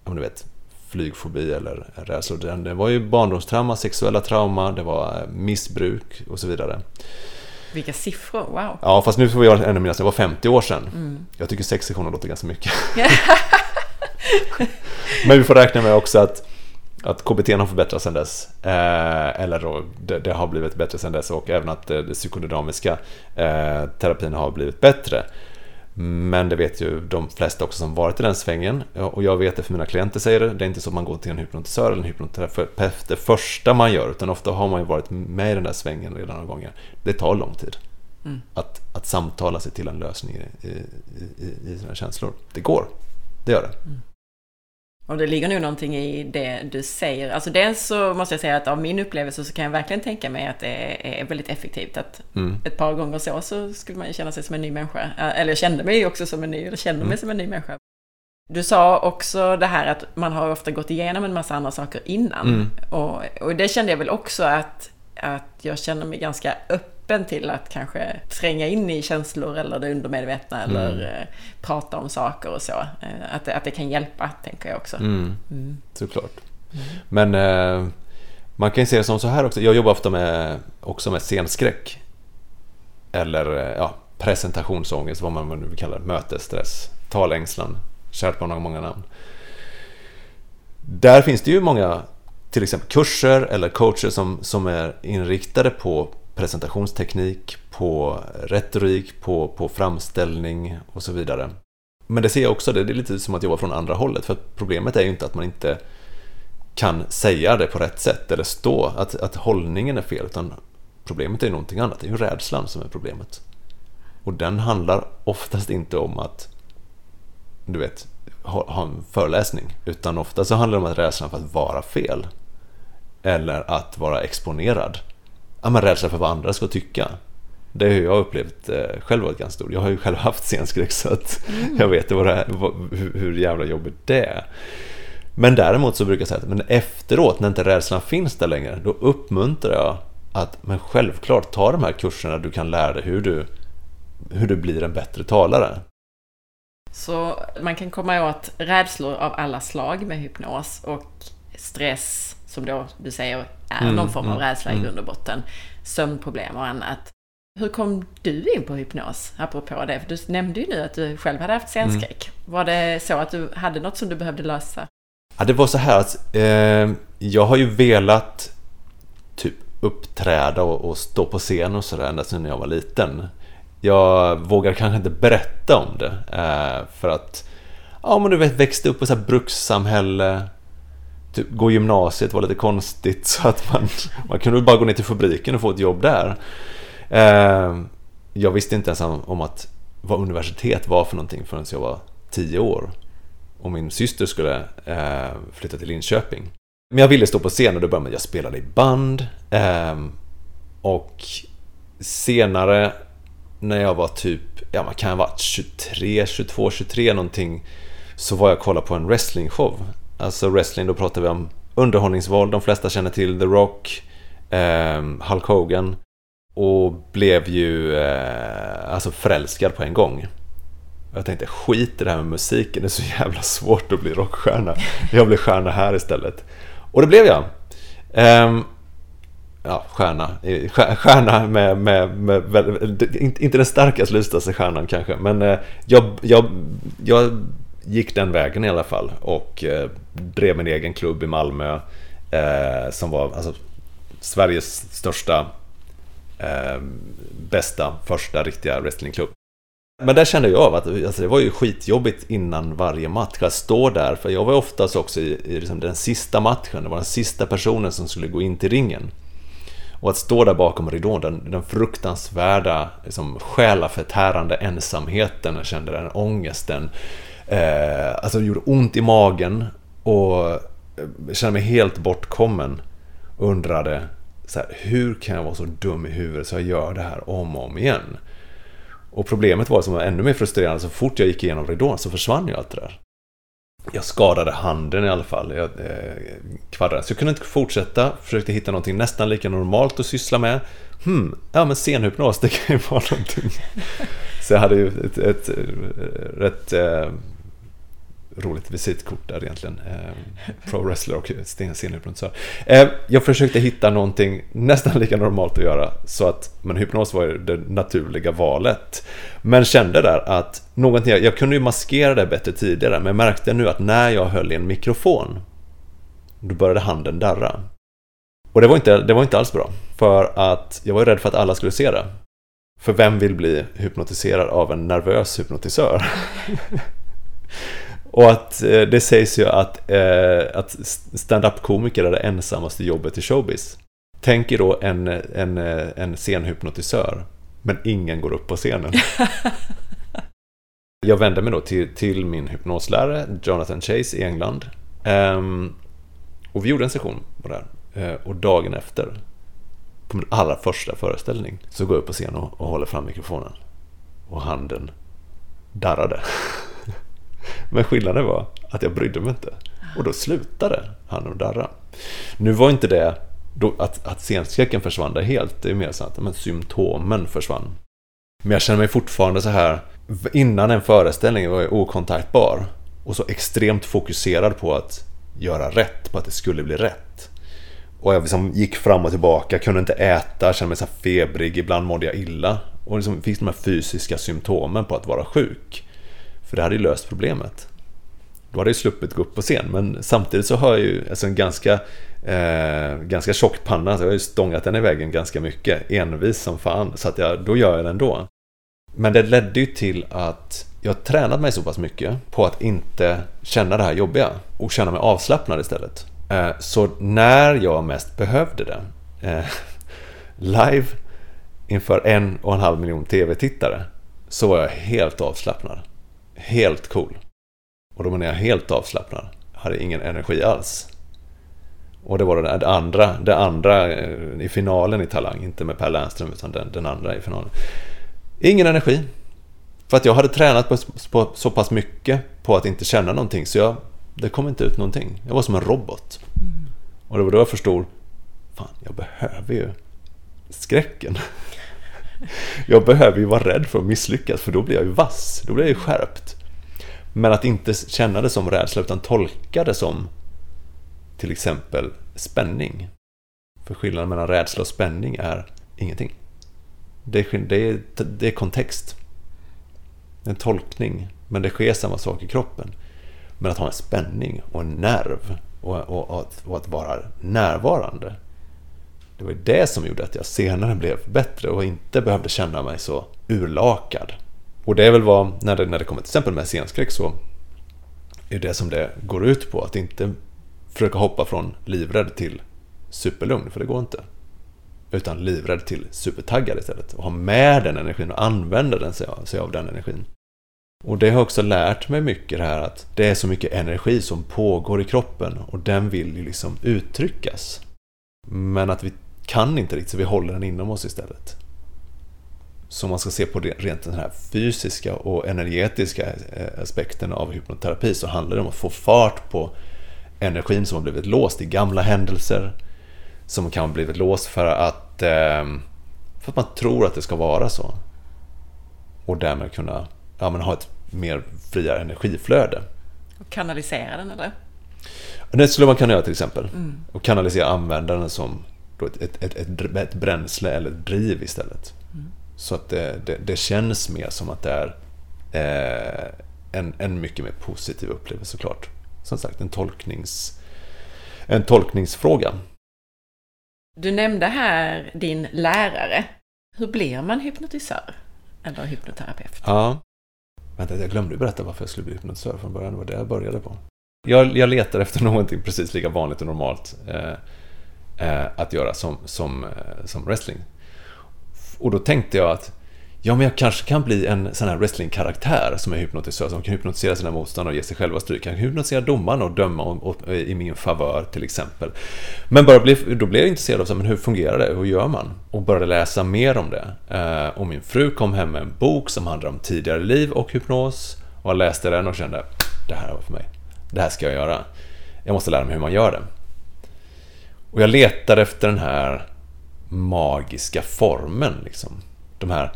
om du vet, flygfobi eller rädslor. Det var ju barndomstrauma, sexuella trauma, det var eh, missbruk och så vidare. Vilka siffror, wow! Ja, fast nu får vi ännu minnas, det var 50 år sedan. Mm. Jag tycker sex sessioner låter ganska mycket. Men vi får räkna med också att, att KBT har förbättrats sedan dess. Eh, eller då, det, det, har blivit bättre sedan dess och även att det psykodynamiska eh, terapin har blivit bättre. Men det vet ju de flesta också som varit i den svängen och jag vet det för mina klienter säger det. Det är inte så att man går till en hypnotisör eller en hypnoterapeut det första man gör utan ofta har man ju varit med i den där svängen redan några gånger. Det tar lång tid mm. att, att samtala sig till en lösning i, i, i, i sina känslor. Det går, det gör det. Mm. Och det ligger nog någonting i det du säger. Alltså dels så måste jag säga att av min upplevelse så kan jag verkligen tänka mig att det är väldigt effektivt. Att mm. ett par gånger så, så skulle man ju känna sig som en ny människa. Eller jag kände mig också som en ny, eller mig mm. som en ny människa. Du sa också det här att man har ofta gått igenom en massa andra saker innan. Mm. Och, och det kände jag väl också att, att jag känner mig ganska öppen öppen till att kanske tränga in i känslor eller det undermedvetna mm. eller eh, prata om saker och så. Eh, att, det, att det kan hjälpa, tänker jag också. Mm. Mm. Såklart. Mm. Men eh, man kan ju se det som så här också. Jag jobbar ofta med, också med scenskräck. Eller eh, ja, presentationsångest, vad man nu vill kalla det. Mötesstress, talängslan, kärt barn har många namn. Där finns det ju många till exempel kurser eller coacher som, som är inriktade på presentationsteknik, på retorik, på, på framställning och så vidare. Men det ser jag också, det är lite som att jobba från andra hållet för problemet är ju inte att man inte kan säga det på rätt sätt eller stå, att, att hållningen är fel utan problemet är ju någonting annat, det är ju rädslan som är problemet. Och den handlar oftast inte om att du vet, ha, ha en föreläsning utan ofta så handlar det om att rädslan för att vara fel eller att vara exponerad ja, men rädsla för vad andra ska tycka. Det har jag upplevt eh, själv varit ganska stort. Jag har ju själv haft scenskräck så att mm. jag vet vad det är, vad, hur, hur jävla jobbigt det är. Men däremot så brukar jag säga att men efteråt, när inte rädslan finns där längre, då uppmuntrar jag att men självklart ta de här kurserna du kan lära dig hur du, hur du blir en bättre talare. Så man kan komma åt rädslor av alla slag med hypnos och stress som då du säger är mm, någon form av mm, rädsla mm. i grund och botten, sömnproblem och annat. Hur kom du in på hypnos, apropå det? För du nämnde ju nu att du själv hade haft scenskräck. Mm. Var det så att du hade något som du behövde lösa? Ja, det var så här att eh, jag har ju velat typ uppträda och, och stå på scen och sådär ända sedan jag var liten. Jag vågar kanske inte berätta om det eh, för att ja, men du vet, växte upp i ett brukssamhälle typ, gå gymnasiet var lite konstigt så att man, man kunde bara gå ner till fabriken och få ett jobb där. Eh, jag visste inte ens om att vad universitet var för någonting förrän jag var tio år. Och min syster skulle eh, flytta till Linköping. Men jag ville stå på scen och det började med att jag spelade i band. Eh, och senare när jag var typ, ja man kan ha varit 23, 22, 23 någonting så var jag och kollade på en wrestlingshow Alltså wrestling, då pratar vi om underhållningsvåld. De flesta känner till The Rock, eh, Hulk Hogan och blev ju eh, alltså förälskad på en gång. Jag tänkte skit i det här med musiken, det är så jävla svårt att bli rockstjärna. Jag blir stjärna här istället. Och det blev jag. Eh, ja, stjärna. Stjärna med, med, med, med, inte den starkaste, lustaste stjärnan kanske, men eh, jag, jag, jag gick den vägen i alla fall och eh, drev min egen klubb i Malmö eh, som var alltså, Sveriges största, eh, bästa, första riktiga wrestlingklubb. Men där kände jag av att alltså, det var ju skitjobbigt innan varje match att stå där, för jag var oftast också i, i liksom den sista matchen, det var den sista personen som skulle gå in till ringen. Och att stå där bakom ridån, den, den fruktansvärda, liksom, själaförtärande ensamheten, jag kände den ångesten. Eh, alltså det gjorde ont i magen och eh, kände mig helt bortkommen. Undrade så här, hur kan jag vara så dum i huvudet så jag gör det här om och om igen? Och problemet var som var ännu mer frustrerande, så fort jag gick igenom ridån så försvann ju allt det där. jag skadade handen i alla fall. Jag, eh, kvadrade. Så jag kunde inte fortsätta. Försökte hitta någonting nästan lika normalt att syssla med. Hmm, ja men scenhypnos, det kan ju vara någonting. Så jag hade ju ett, ett, ett rätt eh, roligt visitkort där egentligen. Eh, pro wrestler och scenhypnotisör. Eh, jag försökte hitta någonting nästan lika normalt att göra. Så att, men hypnos var ju det naturliga valet. Men kände där att någonting, jag kunde ju maskera det bättre tidigare. Men märkte nu att när jag höll i en mikrofon. Då började handen darra. Och det var inte, det var inte alls bra. För att jag var rädd för att alla skulle se det. För vem vill bli hypnotiserad av en nervös hypnotisör? Och att eh, det sägs ju att, eh, att stand-up komiker är det ensammaste jobbet i showbiz. Tänk er då en, en, en scenhypnotisör, men ingen går upp på scenen. Jag vände mig då till, till min hypnoslärare, Jonathan Chase i England. Um, och vi gjorde en session på det här. Uh, och dagen efter, på min allra första föreställning, så går jag upp på scen och, och håller fram mikrofonen. Och handen darrade. Men skillnaden var att jag brydde mig inte. Och då slutade han att darra. Nu var inte det då, att, att scenskräcken försvann där helt. Det är mer så att men, symptomen försvann. Men jag känner mig fortfarande så här. Innan en föreställning var jag okontaktbar. Och så extremt fokuserad på att göra rätt, på att det skulle bli rätt. Och jag liksom gick fram och tillbaka, kunde inte äta, kände mig så febrig, ibland mådde jag illa. Och liksom fick de här fysiska symptomen på att vara sjuk. För det hade ju löst problemet. Då hade jag sluppit gå upp på scen. Men samtidigt så har jag ju alltså en ganska, eh, ganska tjock panna. Så jag har ju stångat den i väggen ganska mycket. Envis som fan. Så att jag, då gör jag det ändå. Men det ledde ju till att jag har tränat mig så pass mycket på att inte känna det här jobbiga. Och känna mig avslappnad istället. Eh, så när jag mest behövde det. Eh, live inför en och en halv miljon tv-tittare. Så var jag helt avslappnad helt cool. Och då menar jag helt avslappnad. Jag hade ingen energi alls. Och det var det andra, det andra eh, i finalen i Talang, inte med Per Lernström utan den, den andra i finalen. Ingen energi. För att jag hade tränat på, på, så pass mycket på att inte känna någonting så jag, det kom inte ut någonting. Jag var som en robot. Mm. Och det var då jag förstod, fan jag behöver ju skräcken jag behöver ju vara rädd för att misslyckas för då blir jag ju vass, då blir jag ju skärpt. Men att inte känna det som rädsla utan tolka det som till exempel spänning. För skillnaden mellan rädsla och spänning är ingenting. Det är, det är, det är kontext. En tolkning. Men det sker samma sak i kroppen. Men att ha en spänning och en nerv och, och, och, att, och att vara närvarande det var det som gjorde att jag senare blev bättre och inte behövde känna mig så urlakad. Och det är väl vad, när det, när det kommer till exempel med scenskräck så är det som det går ut på. Att inte försöka hoppa från livrädd till superlugn, för det går inte. Utan livrädd till supertaggad istället. Och ha med den energin och använda den sig av, sig av den energin. Och det har också lärt mig mycket det här att det är så mycket energi som pågår i kroppen och den vill ju liksom uttryckas. Men att vi kan inte riktigt, så vi håller den inom oss istället. Så man ska se på rent den här fysiska och energetiska eh, aspekten av hypnoterapi så handlar det om att få fart på energin som har blivit låst i gamla händelser. Som kan ha blivit låst för att, ehm, för att man tror att det ska vara så. Och därmed kunna ja, men ha ett mer friare energiflöde. Och kanalisera den eller? Det skulle man kunna göra till exempel. Mm. Och kanalisera användaren som ett, ett, ett, ett, bränsle eller ett driv istället. Mm. Så att det, det, det, känns mer som att det är eh, en, en mycket mer positiv upplevelse såklart. Som sagt, en, tolknings, en tolkningsfråga. Du nämnde här din lärare. Hur blir man hypnotisör? Eller hypnoterapeut? Ja. Vänta, jag glömde berätta varför jag skulle bli hypnotisör från början. Det var det jag började på. Jag, jag letar efter någonting precis lika vanligt och normalt. Eh, att göra som, som, eh, som wrestling. Och då tänkte jag att Ja, men jag kanske kan bli en sån här wrestlingkaraktär som är hypnotisör, som kan hypnotisera sina motståndare och ge sig själva stryk. Jag kan hypnotisera domaren och döma och, och, i min favör till exempel. Men bara bli, då blev jag intresserad av så, men hur fungerar det, hur gör man? Och började läsa mer om det. Eh, och min fru kom hem med en bok som handlar om tidigare liv och hypnos. Och jag läste den och kände, det här var för mig. det här ska jag göra. Jag måste lära mig hur man gör det. Och jag letar efter den här magiska formen. Liksom. De här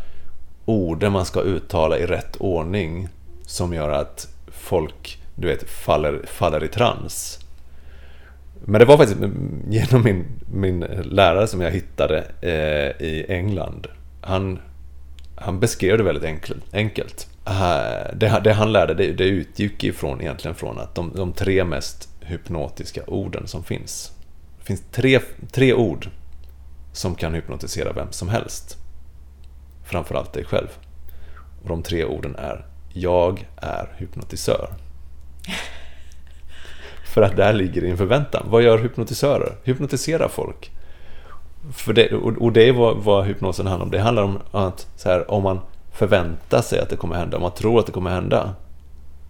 orden man ska uttala i rätt ordning som gör att folk du vet, faller, faller i trans. Men det var faktiskt genom min, min lärare som jag hittade eh, i England. Han, han beskrev det väldigt enkelt. enkelt. Det, det, han lärde det, det utgick ifrån egentligen från att de, de tre mest hypnotiska orden som finns. Det finns tre, tre ord som kan hypnotisera vem som helst. Framförallt dig själv. Och de tre orden är Jag är hypnotisör. För att där ligger en förväntan. Vad gör hypnotisörer? Hypnotisera folk. För det, och det är vad, vad hypnosen handlar om. Det handlar om att så här, om man förväntar sig att det kommer hända, om man tror att det kommer hända,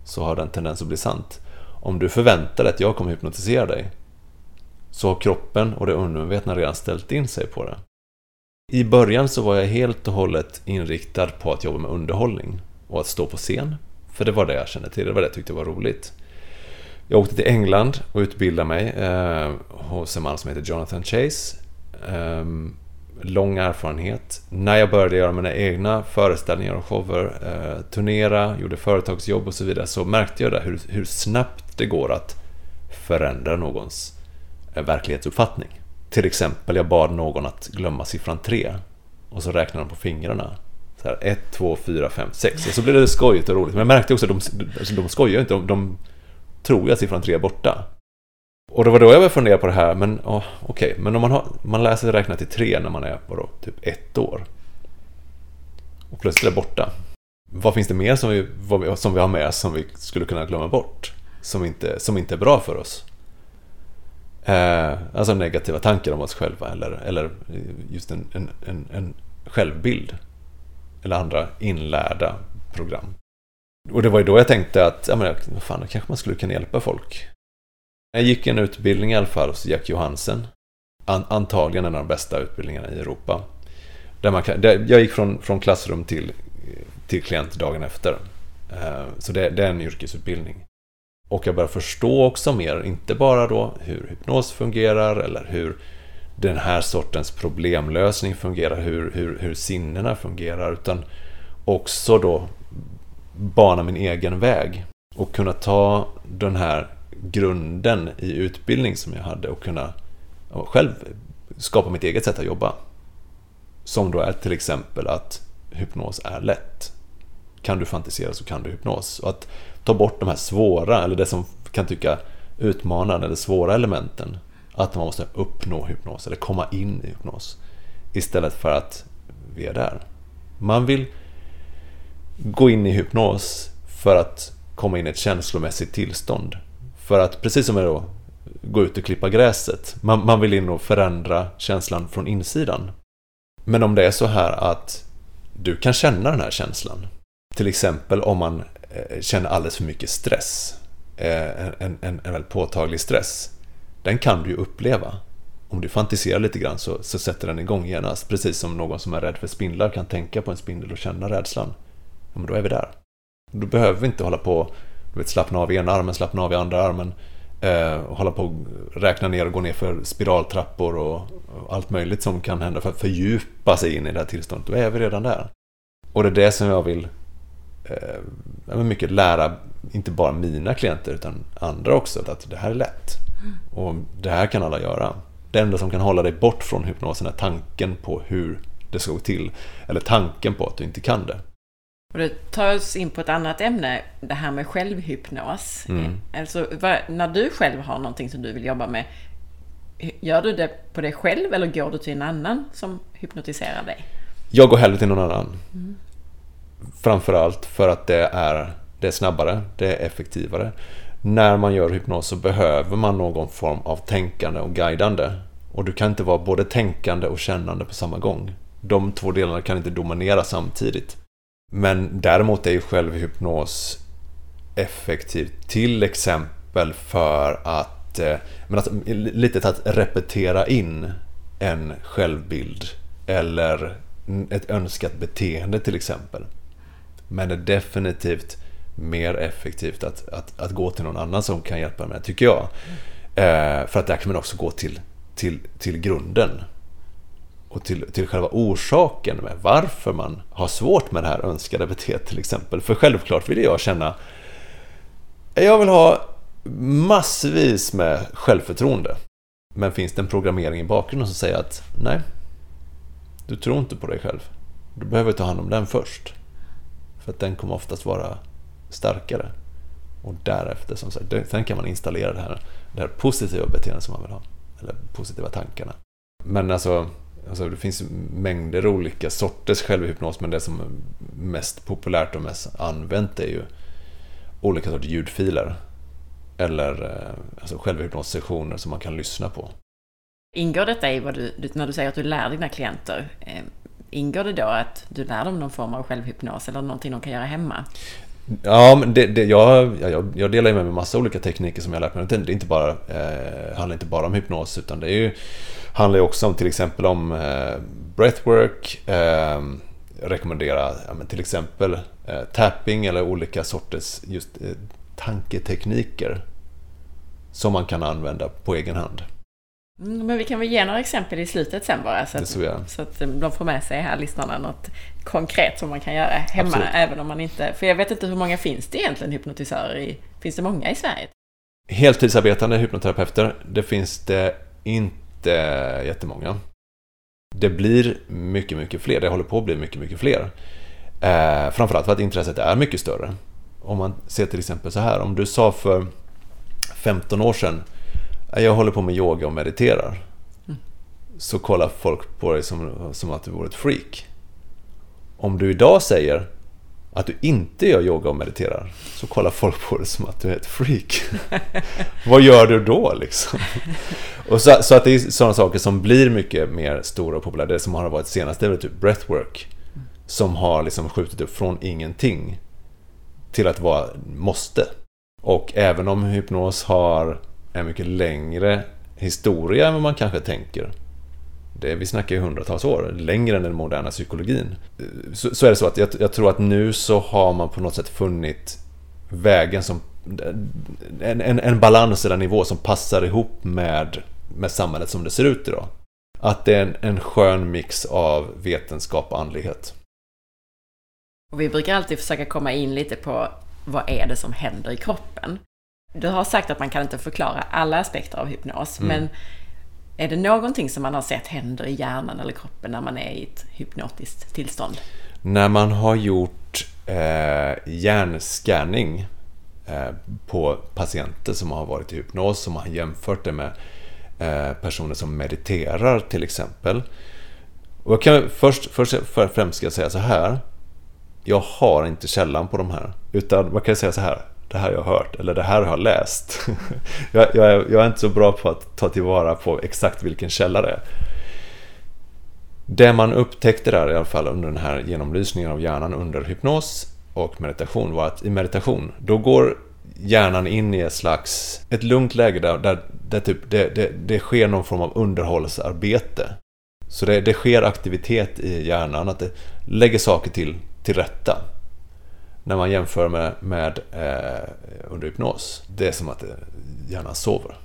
så har den tendens att bli sant. Om du förväntar dig att jag kommer hypnotisera dig, så har kroppen och det undermedvetna redan ställt in sig på det. I början så var jag helt och hållet inriktad på att jobba med underhållning och att stå på scen. För det var det jag kände till, det var det jag tyckte var roligt. Jag åkte till England och utbildade mig eh, hos en man som heter Jonathan Chase. Eh, lång erfarenhet. När jag började göra mina egna föreställningar och shower, eh, turnera, gjorde företagsjobb och så vidare, så märkte jag där hur, hur snabbt det går att förändra någons eh, Eh, verklighetsuppfattning. Till exempel, jag bad någon att glömma siffran 3 och så räknade de på fingrarna. Så här, 1, 2, 4, 5, 6 och så blev det skojigt och roligt. Men jag märkte också att de, alltså de skojar inte, de, de tror ju att siffran 3 är borta. Och det var då jag började fundera på det här, men oh, okej, okay. men om man, har, man lär sig räkna till 3 när man är vadå, typ ett år. Och plötsligt är det borta. Vad finns det mer som vi, som vi har med som vi skulle kunna glömma bort? Som inte, som inte är bra för oss? Eh, alltså negativa tankar om oss själva eller, eller just en, en, en, en självbild. Eller andra inlärda program. Och det var ju då jag tänkte att, ja men fan, då kanske man skulle kunna hjälpa folk. Jag gick en utbildning i alla fall hos Jack Johansen. An antagligen en av de bästa utbildningarna i Europa. Där man där jag gick från, från klassrum till, till klient dagen efter. Eh, så det, det är en yrkesutbildning. Och jag börjar förstå också mer, inte bara då hur hypnos fungerar eller hur den här sortens problemlösning fungerar, hur, hur, hur sinnena fungerar, utan också då bana min egen väg och kunna ta den här grunden i utbildning som jag hade och kunna själv skapa mitt eget sätt att jobba. Som då är till exempel att hypnos är lätt. Kan du fantisera så kan du hypnos. Och att ta bort de här svåra, eller det som kan tycka utmanande eller svåra elementen. Att man måste uppnå hypnos eller komma in i hypnos. Istället för att vi är där. Man vill gå in i hypnos för att komma in i ett känslomässigt tillstånd. För att, precis som att gå ut och klippa gräset, man, man vill in och förändra känslan från insidan. Men om det är så här att du kan känna den här känslan, till exempel om man Eh, känner alldeles för mycket stress, eh, en, en, en väldigt påtaglig stress, den kan du ju uppleva. Om du fantiserar lite grann så, så sätter den igång genast, precis som någon som är rädd för spindlar kan tänka på en spindel och känna rädslan ja, men då är vi där. Då behöver vi inte hålla på du vet, slappna av i ena armen, slappna av i andra armen. Eh, och hålla på och räkna ner och gå ner för spiraltrappor och, och, allt möjligt som kan hända för att fördjupa sig in i det här tillståndet. Då är vi redan där. Och det är det som jag vill eh, mycket lära, inte bara mina klienter utan andra också, att det här är lätt. Och det här kan alla göra. Det enda som kan hålla dig bort från hypnosen är tanken på hur det ska gå till. Eller tanken på att du inte kan det. Och det tar oss in på ett annat ämne, det här med självhypnos. Mm. Alltså, när du själv har någonting som du vill jobba med, gör du det på dig själv eller går du till en annan som hypnotiserar dig? Jag går hellre till någon annan. Mm. Framförallt för att det är, det är snabbare, det är effektivare. När man gör hypnos så behöver man någon form av tänkande och guidande. Och du kan inte vara både tänkande och kännande på samma gång. De två delarna kan inte dominera samtidigt. Men däremot är ju självhypnos effektivt till exempel för att, eh, men alltså, att lite att repetera in en självbild eller ett önskat beteende till exempel. Men det är definitivt mer effektivt att, att, att gå till någon annan som kan hjälpa med, tycker jag. Eh, för att där kan man också gå till, till, till grunden och till, till själva orsaken med varför man har svårt med det här önskade beteendet till exempel. För självklart vill jag känna jag vill ha massvis med självförtroende. Men finns det en programmering i bakgrunden som säger att nej, du tror inte på dig själv. Du behöver ta hand om den först. För att den kommer oftast vara starkare. Och därefter, som sagt, sen kan man installera det här, det här positiva beteendet som man vill ha. Eller positiva tankarna. Men alltså, alltså, det finns mängder olika sorters självhypnos, men det som är mest populärt och mest använt är ju olika sorters ljudfiler. Eller eh, alltså självhypnossessioner som man kan lyssna på. Ingår detta i vad du, när du säger att du lär dina klienter, eh, ingår det då att du lär dem någon form av självhypnos eller någonting de kan göra hemma? Ja, men det, det, jag, jag, jag delar med mig massa olika tekniker som jag lärt mig. Det, är inte bara, eh, handlar inte bara om hypnos utan det är ju, handlar ju också om till exempel om eh, breathwork, eh, rekommendera ja, men till exempel eh, tapping eller olika sorters just eh, tanketekniker som man kan använda på egen hand. Mm, men vi kan väl ge några exempel i slutet sen bara så att, så att de får med sig här lyssnarna något konkret som man kan göra hemma Absolut. även om man inte... För jag vet inte hur många finns det egentligen hypnotisörer i... Finns det många i Sverige? Heltidsarbetande hypnoterapeuter, det finns det inte jättemånga. Det blir mycket, mycket fler. Det håller på att bli mycket, mycket fler. Eh, framförallt för att intresset är mycket större. Om man ser till exempel så här, om du sa för 15 år sedan jag håller på med yoga och mediterar. Mm. Så kollar folk på dig som, som att du vore ett freak. Om du idag säger att du inte gör yoga och mediterar så kollar folk på dig som att du är ett freak. Vad gör du då liksom? och så, så, att det är sådana saker som blir mycket mer stora och populära. Det som har varit senast det är väl typ breathwork. Som har liksom skjutit upp från ingenting till att vara måste. Och även om hypnos har en mycket längre historia än vad man kanske tänker. Det, vi snackar ju hundratals år, längre än den moderna psykologin. Så, så är det så att jag, jag, tror att nu så har man på något sätt funnit vägen som en, en, en balans eller nivå som passar ihop med, med samhället som det ser ut idag. Att det är en, en skön mix av vetenskap och andlighet. Och vi brukar alltid försöka komma in lite på vad är det som händer i kroppen? Du har sagt att man kan inte förklara alla aspekter av hypnos, mm. men är det någonting som man har sett händer i hjärnan eller kroppen när man är i ett hypnotiskt tillstånd? När man har gjort eh, hjärnscanning eh, på patienter som har varit i hypnos, som har jämfört det med eh, personer som mediterar till exempel. Och jag kan först, först främst ska jag säga så här. Jag har inte källan på de här. Utan man kan säga så här det här jag har hört eller det här har jag läst. jag, jag, är, jag, är, inte så bra på att ta tillvara på exakt vilken källa det är. Det man upptäckte där i alla fall under den här genomlysningen av hjärnan under hypnos och meditation var att i meditation, då går hjärnan in i ett slags, ett lugnt läge där, där, där typ det, det, det sker någon form av underhållsarbete. Så det, det sker aktivitet i hjärnan, att det lägger saker till, till rätta när man jämför med, med eh, under hypnos, det är som att hjärnan sover.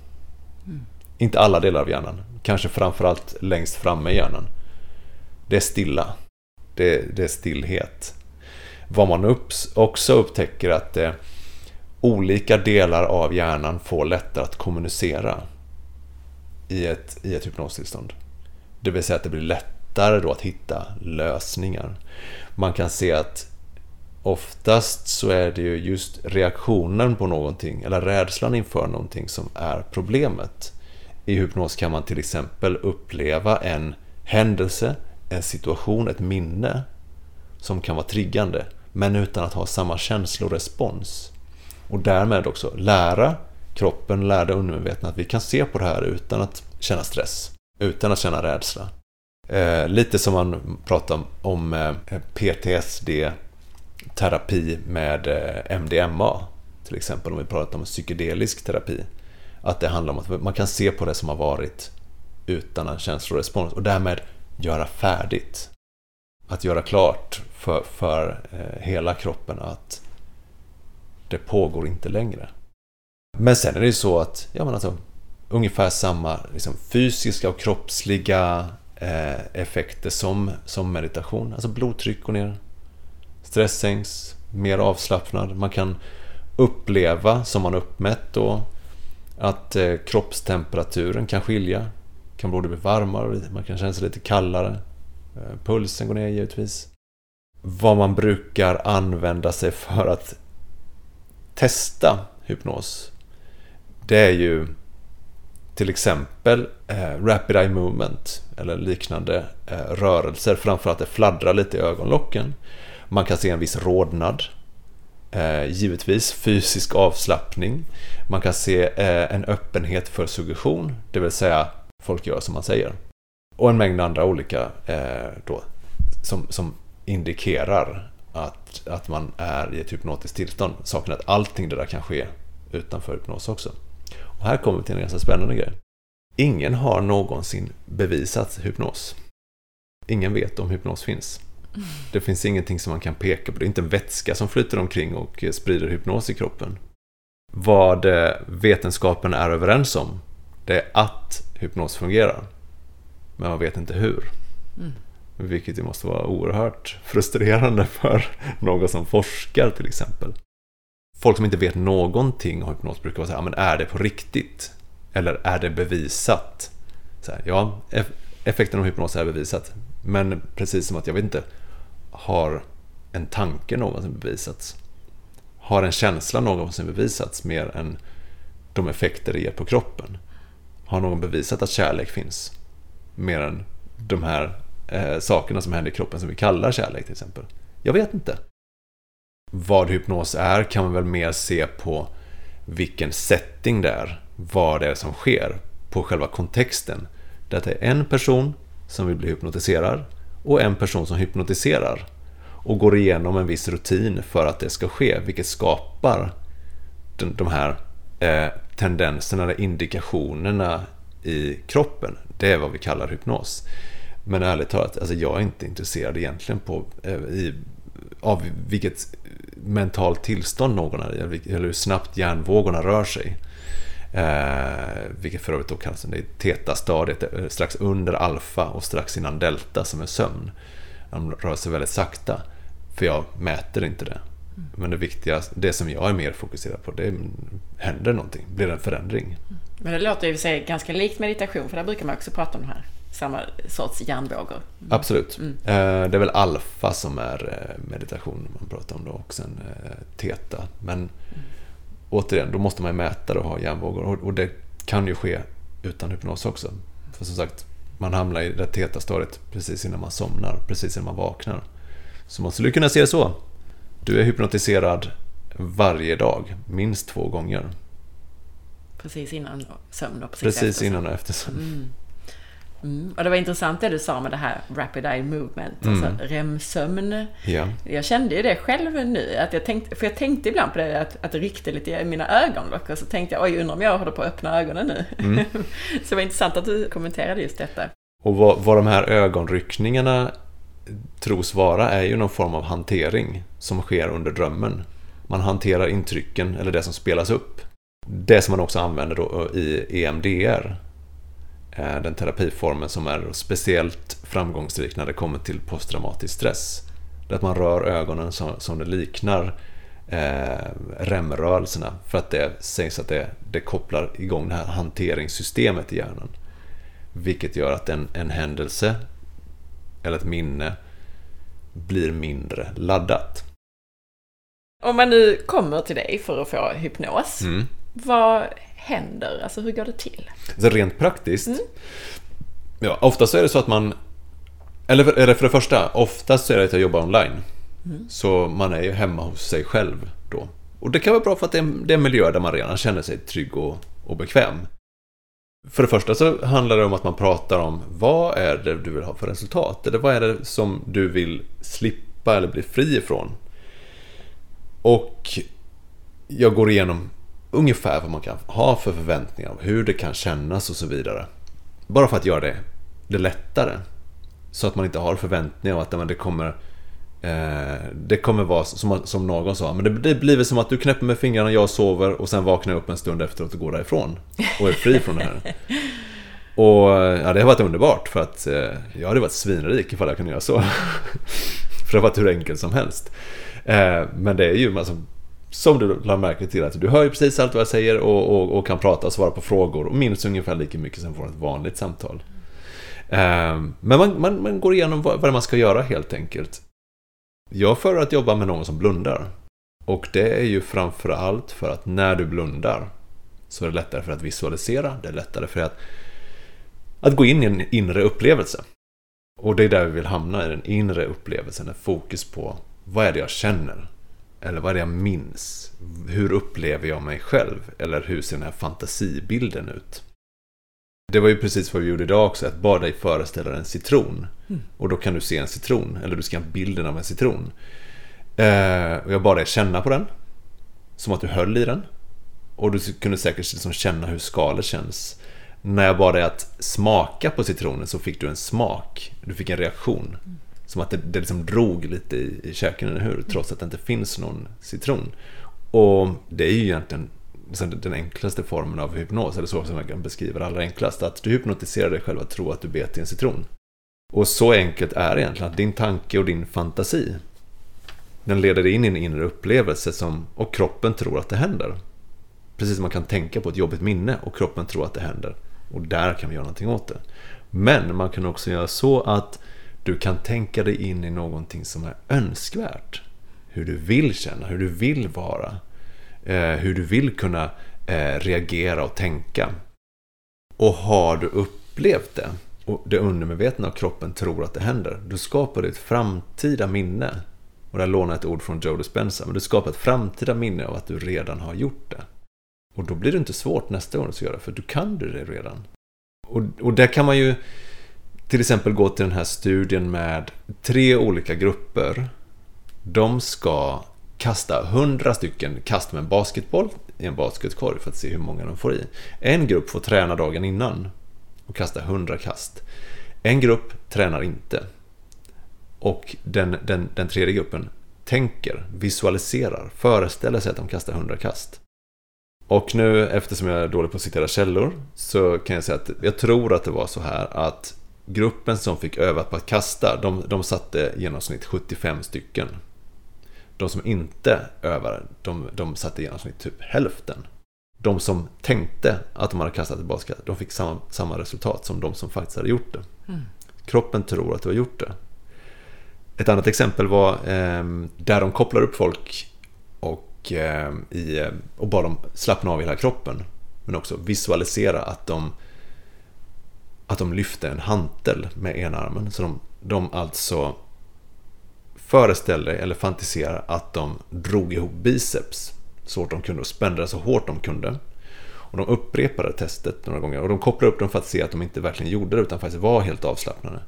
Mm. Inte alla delar av hjärnan, kanske framförallt längst framme i hjärnan. Det är stilla. Det, det är stillhet. Vad man upp, också upptäcker att eh, olika delar av hjärnan får lättare att kommunicera i ett, i ett hypnostillstånd. Det vill säga att det blir lättare då att hitta lösningar. Man kan se att oftast så är det ju just reaktionen på någonting eller rädslan inför någonting som är problemet. I hypnos kan man till exempel uppleva en händelse, en situation, ett minne som kan vara triggande men utan att ha samma känslorespons. Och därmed också lära kroppen, lära det undermedvetna att vi kan se på det här utan att känna stress, utan att känna rädsla. Eh, lite som man pratar om eh, PTSD terapi med eh, MDMA. Till exempel om vi pratar om psykedelisk terapi. Att det handlar om att man kan se på det som har varit utan en känslorespons och därmed göra färdigt. Att göra klart för, för eh, hela kroppen att det pågår inte längre. Men sen är det ju så att, ja men alltså, ungefär samma liksom, fysiska och kroppsliga eh, effekter som, som meditation. Alltså blodtryck går ner, stress sänks, mer avslappnad. Man kan uppleva, som man uppmätt då, att eh, kroppstemperaturen kan skilja. Kan både bli varmare, man kan känna sig lite kallare. Eh, pulsen går ner givetvis. Vad man brukar använda sig för att testa hypnos, det är ju till exempel eh, Rapid Eye Movement eller liknande eh, rörelser, framförallt det fladdrar lite i ögonlocken. Man kan se en viss rodnad. Eh, givetvis fysisk avslappning. Man kan se eh, en öppenhet för suggestion, det vill säga folk gör som man säger. Och en mängd andra olika eh, då, som, som indikerar att, att man är i ett hypnotiskt tillstånd. Saken är att allting det där kan ske utanför hypnos också. Och här kommer vi till en ganska spännande grej. Ingen har någonsin bevisat hypnos. Ingen vet om hypnos finns. Det finns ingenting som man kan peka på. Det är inte en vätska som flyter omkring och sprider hypnos i kroppen. Vad eh, vetenskapen är överens om, det är att hypnos fungerar. Men man vet inte hur. Mm. Vilket ju måste vara oerhört frustrerande för någon som forskar till exempel. Folk som inte vet någonting om hypnos brukar vara så här, men är det på riktigt? Eller är det bevisat? Så här, ja, effekten av hypnos är bevisat. Men precis som att jag vet inte, har en tanke någonsin bevisats? Har en känsla någonsin bevisats mer än de effekter det ger på kroppen? Har någon bevisat att kärlek finns? Mer än de här eh, sakerna som händer i kroppen som vi kallar kärlek till exempel. Jag vet inte. Vad hypnos är kan man väl mer se på vilken setting det är. Vad det är som sker på själva kontexten. Det är en person som vill bli hypnotiserad och en person som hypnotiserar och går igenom en viss rutin för att det ska ske, vilket skapar de här eh, tendenserna eller indikationerna i kroppen. Det är vad vi kallar hypnos. Men ärligt talat, alltså jag är inte intresserad egentligen på, eh, i, av vilket mentalt tillstånd någon är i, eller hur snabbt hjärnvågorna rör sig. Eh, vilket för övrigt då kallas det teta-stadiet, eh, strax under alfa och strax innan delta som är sömn. De rör sig väldigt sakta, för jag mäter inte det. Men det viktiga, det som jag är mer fokuserad på, det är, händer någonting, blir det en förändring. Men det låter ju sig ganska likt meditation, för där brukar man också prata om de här samma sorts hjärnvågor. Mm. Absolut. Mm. Eh, det är väl alfa som är eh, meditation man pratar om då och sen teta. Men mm. Återigen, då måste man mäta det och ha hjärnvågor och det kan ju ske utan hypnos också. För som sagt, man hamnar i det teta-stadiet precis innan man somnar, precis innan man vaknar. Så man skulle kunna se det så. Du är hypnotiserad varje dag, minst två gånger. Precis innan sömn och precis, precis efter innan och efter sömn. Mm. Mm. Och det var intressant det du sa med det här Rapid Eye Movement, mm. alltså REM-sömn. Ja. Jag kände ju det själv nu, att jag tänkte, för jag tänkte ibland på det, att, att det ryckte lite i mina ögonlock och så tänkte jag, oj, undrar om jag håller på att öppna ögonen nu. Mm. så det var intressant att du kommenterade just detta. Och vad, vad de här ögonryckningarna tros vara är ju någon form av hantering som sker under drömmen. Man hanterar intrycken, eller det som spelas upp. Det som man också använder då i EMDR, den terapiformen som är speciellt framgångsrik när det kommer till posttraumatisk stress. Det är att man rör ögonen som, som det liknar eh, REM-rörelserna för att det sägs att det, det kopplar igång det här hanteringssystemet i hjärnan. Vilket gör att en, en händelse eller ett minne blir mindre laddat. Om man nu kommer till dig för att få hypnos, mm. vad händer? Alltså hur går det till? Så rent praktiskt? Mm. Ja, oftast är det så att man... Eller för, eller för det första, oftast är det att jag jobbar online. Mm. Så man är ju hemma hos sig själv då. Och det kan vara bra för att det är, det är en miljö där man redan känner sig trygg och, och bekväm. För det första så handlar det om att man pratar om vad är det du vill ha för resultat? Eller vad är det som du vill slippa eller bli fri ifrån? Och jag går igenom ungefär vad man kan ha för förväntningar hur det kan kännas och så vidare. Bara för att göra det, det lättare. Så att man inte har förväntningar om att det kommer Eh, det kommer vara som, någon sa, men det, det blir väl som att du knäpper med fingrarna, jag sover och sen vaknar jag upp en stund efteråt och går därifrån. Och är fri från det här. Och ja, det har varit underbart för att eh, jag hade varit svinrik ifall jag kunde göra så. för det har varit hur enkelt som helst. Eh, men det är ju alltså, som du lade märke till att du hör ju precis allt vad jag säger och, och, och kan prata och svara på frågor och minns ungefär lika mycket som från ett vanligt samtal. Ehm, men man, man, man går igenom vad, vad man ska göra helt enkelt. Jag föredrar att jobba med någon som blundar. Och det är ju framför allt för att när du blundar så är det lättare för att visualisera, det är lättare för att, att gå in i en inre upplevelse. Och det är där vi vill hamna, i den inre upplevelsen, ett fokus på vad är det jag känner? Eller vad är det jag minns? Hur upplever jag mig själv? Eller hur ser den här fantasibilden ut? Det var ju precis vad vi gjorde idag också, att bara dig föreställa en citron. Mm. Och då kan du se en citron, eller du ska ha bilden av en citron. Eh, och jag bad dig känna på den, som att du höll i den. Och du kunde säkert liksom känna hur skalet känns. När jag bad dig att smaka på citronen så fick du en smak. Du fick en reaktion. Mm. Som att det, det liksom drog lite i, i käken, eller hur? Trots att det inte finns någon citron. Och det är ju egentligen liksom den enklaste formen av hypnos, eller så som jag kan beskriva det allra enklast, att du hypnotiserar dig själv att tro att du bet i en citron. Och så enkelt är det egentligen, att din tanke och din fantasi, den leder dig in i en inre upplevelse som, och kroppen tror att det händer. Precis som man kan tänka på ett jobbigt minne och kroppen tror att det händer. Och där kan vi göra någonting åt det. Men man kan också göra så att du kan tänka dig in i någonting som är önskvärt. Hur du vill känna, hur du vill vara. Eh, hur du vill kunna eh, reagera och tänka. Och har du upplevt det och det undermedvetna av kroppen tror att det händer, då skapar du ett framtida minne. Och där lånar jag ett ord från Joe Dispenza, men du skapar ett framtida minne av att du redan har gjort det. Och då blir det inte svårt nästa gång du ska göra det, för du kan du det redan. Och, och där kan man ju till exempel gå till den här studien med tre olika grupper. De ska kasta 100 stycken kast med en basketboll i en basketkorg för att se hur många de får i. En grupp får träna dagen innan och kasta 100 kast. En grupp tränar inte. Och den, den, den tredje gruppen tänker, visualiserar, föreställer sig att de kastar 100 kast. Och nu eftersom jag är dålig på att citera källor så kan jag säga att jag tror att det var så här att gruppen som fick öva på att kasta, de, de satte i genomsnitt 75 stycken de som inte övade, de, de satte i genomsnitt typ hälften. De som tänkte att de hade kastat basket, de fick samma, samma resultat som de som faktiskt hade gjort det. Mm. Kroppen tror att du har gjort det. Ett annat exempel var eh, där de kopplar upp folk och, eh, i, och bara de slappna av i hela kroppen. Men också visualisera att de, att de lyfte en hantel med ena armen. Så de, de alltså föreställde eller fantiserade, att de drog ihop biceps så hårt de kunde och spände så hårt de kunde. Och de upprepade testet några gånger och de kopplade upp dem för att se att de inte verkligen gjorde det utan faktiskt var helt avslappnade.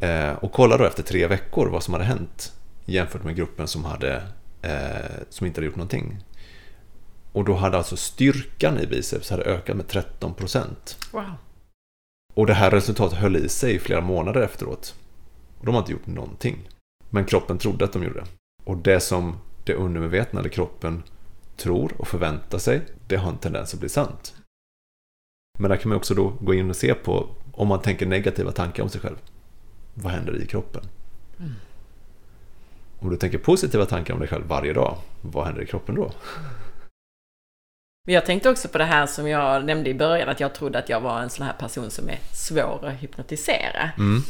Eh, och kolla då efter tre veckor vad som hade hänt jämfört med gruppen som, hade, eh, som inte hade gjort någonting. Och då hade alltså styrkan i biceps hade ökat med 13%. Wow. Och det här resultatet höll i sig i flera månader efteråt. Och de har inte gjort någonting. Men kroppen trodde att de gjorde det. Och det som det undermedvetna eller kroppen tror och förväntar sig, det har en tendens att bli sant. Men där kan man också då gå in och se på, om man tänker negativa tankar om sig själv, vad händer i kroppen? Mm. Om du tänker positiva tankar om dig själv varje dag, vad händer i kroppen då? Jag tänkte också på det här som jag nämnde i början, att jag trodde att jag var en sån här person som är svår att hypnotisera. Mm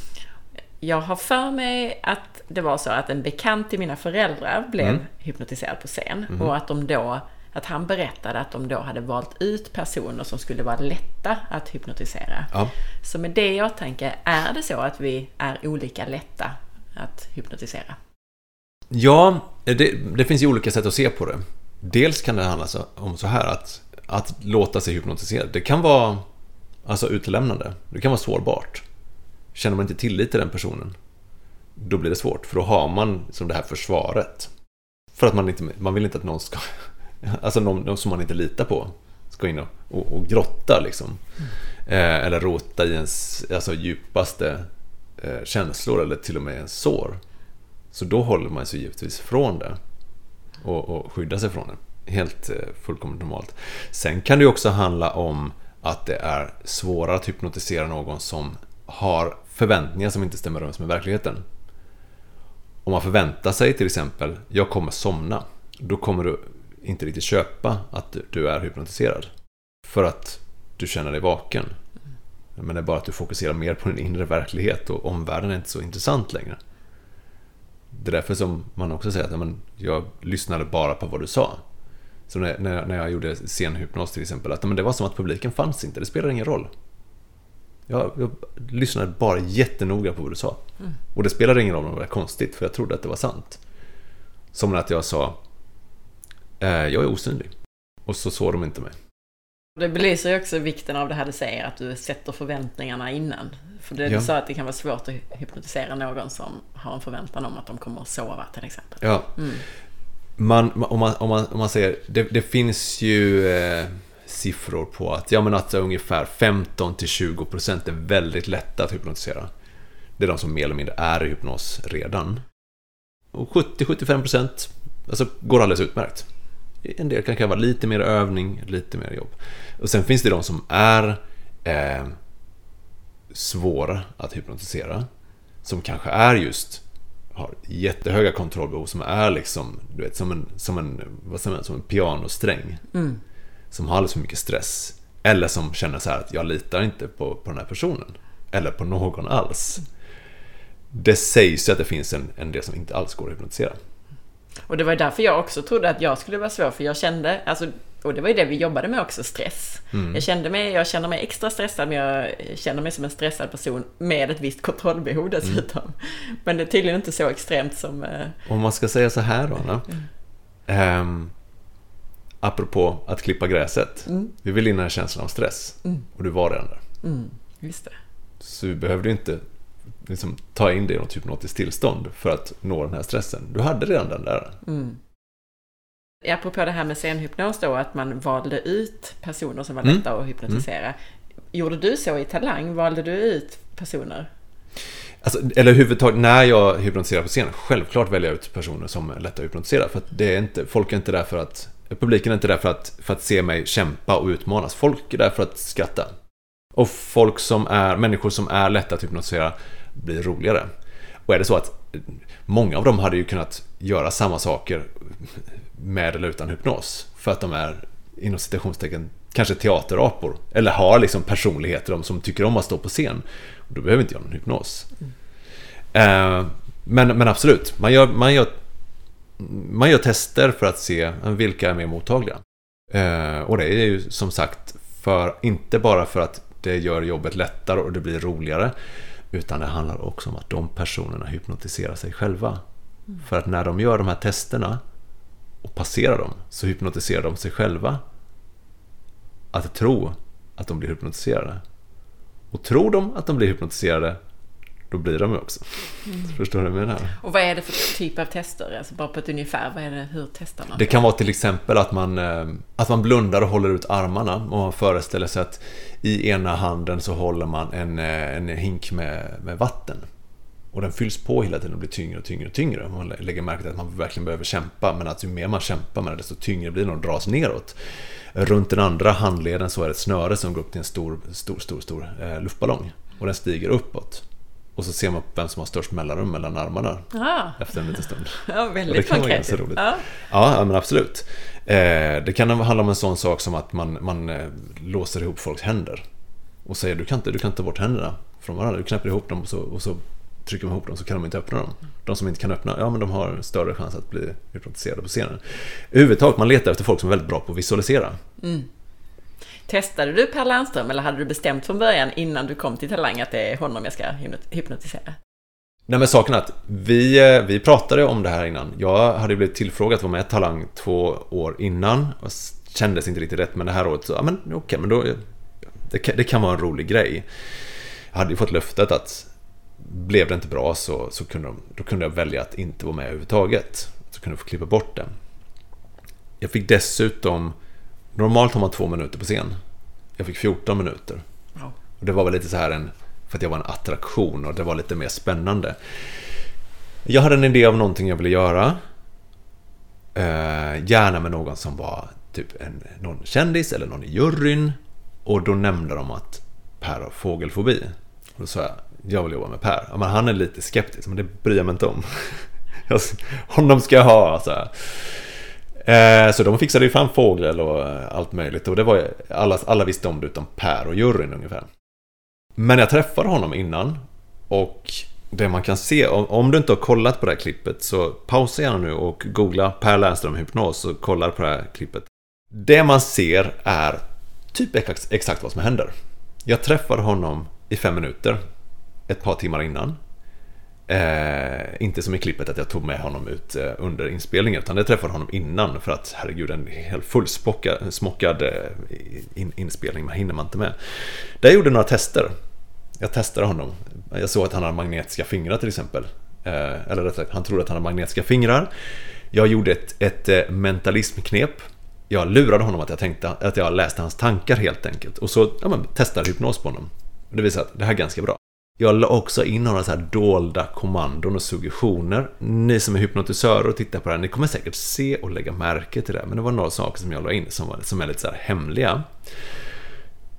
jag har för mig att det var så att en bekant till mina föräldrar blev mm. hypnotiserad på scen mm. och att de då att han berättade att de då hade valt ut personer som skulle vara lätta att hypnotisera. Ja. Så med det jag tänker, är det så att vi är olika lätta att hypnotisera? Ja, det, det finns ju olika sätt att se på det. Dels kan det handla om så här att, att låta sig hypnotiserad, det kan vara alltså utlämnande, det kan vara sårbart. Känner man inte tillit till den personen, då blir det svårt. För då har man som det här försvaret. För att man, inte, man vill inte att någon ska, alltså någon som man inte litar på, ska in och, och, och grotta liksom. Mm. Eh, eller rota i ens alltså, djupaste eh, känslor eller till och med ens sår. Så då håller man sig givetvis från det och, och skydda sig från det. Helt eh, fullkomligt normalt. Sen kan det ju också handla om att det är svårare att hypnotisera någon som har förväntningar som inte stämmer överens med verkligheten. Om man förväntar sig till exempel, jag kommer somna. Då kommer du inte riktigt köpa att du är hypnotiserad. För att du känner dig vaken. Men det är bara att du fokuserar mer på din inre verklighet och omvärlden är inte så intressant längre. Det är därför som man också säger att men, jag lyssnade bara på vad du sa. Så när, när, när jag gjorde scenhypnos till exempel, att men, det var som att publiken fanns inte, det spelar ingen roll. Jag, jag lyssnade bara jättenoga på vad du sa. Mm. Och det spelade ingen roll om det var konstigt, för jag trodde att det var sant. Som att jag sa, eh, jag är osynlig. Och så såg de inte mig. Det belyser ju också vikten av det här du säger, att du sätter förväntningarna innan. För det, ja. du sa att det kan vara svårt att hypnotisera någon som har en förväntan om att de kommer att sova till exempel. Ja. Mm. Man, om, man, om, man, om man säger, det, det finns ju eh, siffror på att, ja, men att ungefär 15-20% är väldigt lätta att hypnotisera. Det är de som mer eller mindre är i hypnos redan. Och 70-75% alltså, går alldeles utmärkt. En del kan kräva lite mer övning, lite mer jobb. Och sen finns det de som är eh, svåra att hypnotisera. Som kanske är just har jättehöga kontrollbehov som är liksom, du vet, som en, som en, vad säger man, som en pianosträng. Mm. Som har alldeles för mycket stress. Eller som känner så här att jag litar inte på, på den här personen. Eller på någon alls. Det sägs ju att det finns en, en del som inte alls går att hypnotisera. Och det var därför jag också trodde att jag skulle vara svår, för jag kände, alltså, och det var ju det vi jobbade med också, stress. Mm. Jag, kände mig, jag känner mig extra stressad, men jag känner mig som en stressad person med ett visst kontrollbehov dessutom. Mm. Men det är tydligen inte så extremt som... Eh, Om man ska säga så här då, Anna. Mm. Um, apropå att klippa gräset. Mm. Vi vill in den här känslan av stress. Mm. Och du var redan där. Mm, just det. Så vi behövde inte liksom, ta in det i något hypnotiskt tillstånd för att nå den här stressen. Du hade redan den där. Mm. Apropå det här med scenhypnos då, att man valde ut personer som var mm. lätta mm. att hypnotisera. Mm. Gjorde du så i Talang? Valde du ut personer? Alltså, eller överhuvudtaget, när jag hypnotiserar på scen, självklart väljer jag ut personer som är lätta att hypnotisera. För att det är inte, folk är inte där för att, publiken är inte där för att, för att se mig kämpa och utmanas. Folk är där för att skratta. Och folk som är, människor som är lätta att hypnotisera blir roligare. Och är det så att många av dem hade ju kunnat göra samma saker med eller utan hypnos. För att de är, inom citationstecken, kanske teaterapor. Eller har liksom personligheter som tycker om att stå på scen. Och då behöver inte jag någon hypnos. Mm. Eh, men, men absolut, man gör, man, gör, man gör tester för att se vilka är mer mottagliga. Eh, och det är ju som sagt för, inte bara för att det gör jobbet lättare och det blir roligare. Utan det handlar också om att de personerna hypnotiserar sig själva. Mm. För att när de gör de här testerna och passerar dem så hypnotiserar de sig själva att tro att de blir hypnotiserade. Och tror de att de blir hypnotiserade då blir de också. Mm. Förstår du vad jag menar? Och vad är det för typ av tester? Alltså bara på ett ungefär, vad är det, hur testar man? Det kan vara till exempel att man, eh, att man blundar och håller ut armarna och man föreställer sig att i ena handen så håller man en, eh, en hink med, med vatten. Och den fylls på hela tiden och blir tyngre och tyngre och tyngre. Man lägger märke till att man verkligen behöver kämpa, men att ju mer man kämpar med det, desto tyngre blir den och dras neråt. Runt den andra handleden så är det ett snöre som går upp till en stor, stor, stor, stor eh, luftballong. Och den stiger uppåt. Och så ser man vem som har störst mellanrum mellan armarna ah. efter en liten stund. Ja, väldigt det kan vara ganska roligt. Ja. ja, men absolut. Eh, det kan handla om en sån sak som att man, man eh, låser ihop folks händer. Och säger du kan inte, du kan ta bort händerna från varandra. Du knäpper ihop dem och så, och så trycker man ihop dem så kan de inte öppna dem. De som inte kan öppna, ja men de har större chans att bli hypnotiserade på scenen. Överhuvudtaget, man letar efter folk som är väldigt bra på att visualisera. Mm. Testade du Per Lernström eller hade du bestämt från början innan du kom till Talang att det är honom jag ska hypnotisera? Nej men saken är att vi, eh, vi pratade om det här innan. Jag hade blivit tillfrågad att vara med i Talang två år innan. Och kändes inte riktigt rätt men det här året så, ja men okej okay, men då det kan, det kan vara en rolig grej. Jag hade ju fått löftet att blev det inte bra så, så kunde de, då kunde jag välja att inte vara med överhuvudtaget. Så kunde jag få klippa bort det. Jag fick dessutom Normalt har man två minuter på scen. Jag fick 14 minuter. Ja. Och det var väl lite så här en, för att jag var en attraktion och det var lite mer spännande. Jag hade en idé av någonting jag ville göra. Eh, gärna med någon som var typ en, någon kändis eller någon i juryn. Och då nämnde de att Per har fågelfobi. Och då sa jag, jag vill jobba med Per. Ja, men han är lite skeptisk, men det bryr jag mig inte om. Honom ska jag ha, så här. Eh, så de fixade ju fram fågel och eh, allt möjligt. Och det var alla, alla visste om det utom Per och juryn ungefär. Men jag träffade honom innan. Och det man kan se, om du inte har kollat på det här klippet så pausa gärna nu och googla Per Lernström hypnos och kolla på det här klippet. Det man ser är typ exakt vad som händer. Jag träffade honom i fem minuter ett par timmar innan. Eh, inte som i klippet att jag tog med honom ut eh, under inspelningen utan jag träffade honom innan för att herregud en helt fullsmockad eh, in, inspelning, man hinner man inte med. Där jag gjorde några tester. Jag testade honom. Jag såg att han har magnetiska fingrar till exempel. Eh, eller rättare han trodde att han har magnetiska fingrar. Jag gjorde ett, ett eh, mentalismknep. Jag lurade honom att jag tänkte att jag läste hans tankar helt enkelt. Och så ja, men, testade hypnos på honom. Det visade att det här är ganska bra. Jag la också in några så här dolda kommandon och suggestioner. Ni som är hypnotisörer och tittar på det här, ni kommer säkert se och lägga märke till det. Men det var några saker som jag la in som, var, som är lite så här hemliga.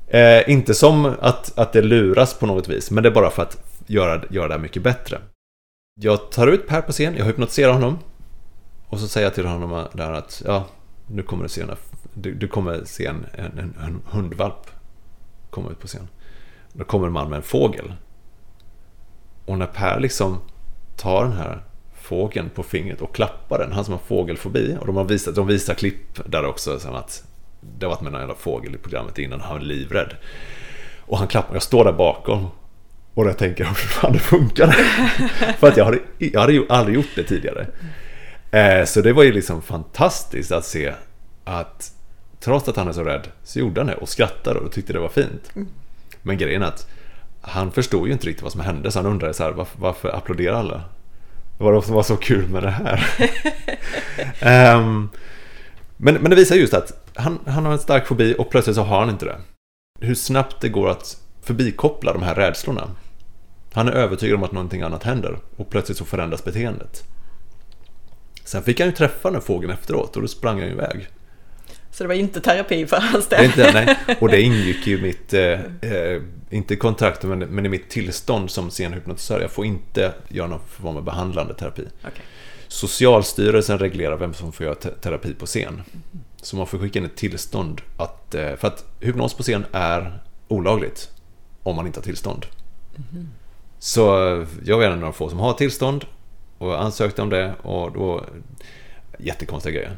Eh, inte som att, att det luras på något vis, men det är bara för att göra, göra det här mycket bättre. Jag tar ut Per på scen, jag hypnotiserar honom. Och så säger jag till honom där att ja, nu kommer du se, en, du, du kommer se en, en, en hundvalp komma ut på scen. Då kommer en man med en fågel. Och när Per liksom tar den här fågeln på fingret och klappar den, han som har fågelfobi, och de, har visat, de visar klipp där också, som att det har varit med någon jävla fågel i programmet innan, han är livrädd. Och han klappar, jag står där bakom och jag tänker, hur fan det funkar För att jag hade, jag hade aldrig gjort det tidigare. Eh, så det var ju liksom fantastiskt att se att trots att han är så rädd så gjorde han det och skrattade och tyckte det var fint. Mm. Men grejen är att han förstod ju inte riktigt vad som hände så han undrade så här, varför, varför applåderar alla? Vad var som var så kul med det här? um, men, men det visar just att han, han har en stark fobi och plötsligt så har han inte det. Hur snabbt det går att förbikoppla de här rädslorna. Han är övertygad om att någonting annat händer och plötsligt så förändras beteendet. Sen fick han ju träffa den fågeln efteråt och då sprang han iväg. Så det var inte terapi för hans del? Inte, nej. Och det ingick i mitt, eh, eh, inte kontrakt, men, men i mitt tillstånd som scenhypnotisör. Jag får inte göra någon form av behandlande terapi. Okay. Socialstyrelsen reglerar vem som får göra terapi på scen. Så man får skicka in ett tillstånd att, eh, för att hypnos på scen är olagligt om man inte har tillstånd. Mm. Så jag är en av de få som har tillstånd och ansökte om det och då jättekonstiga grejer.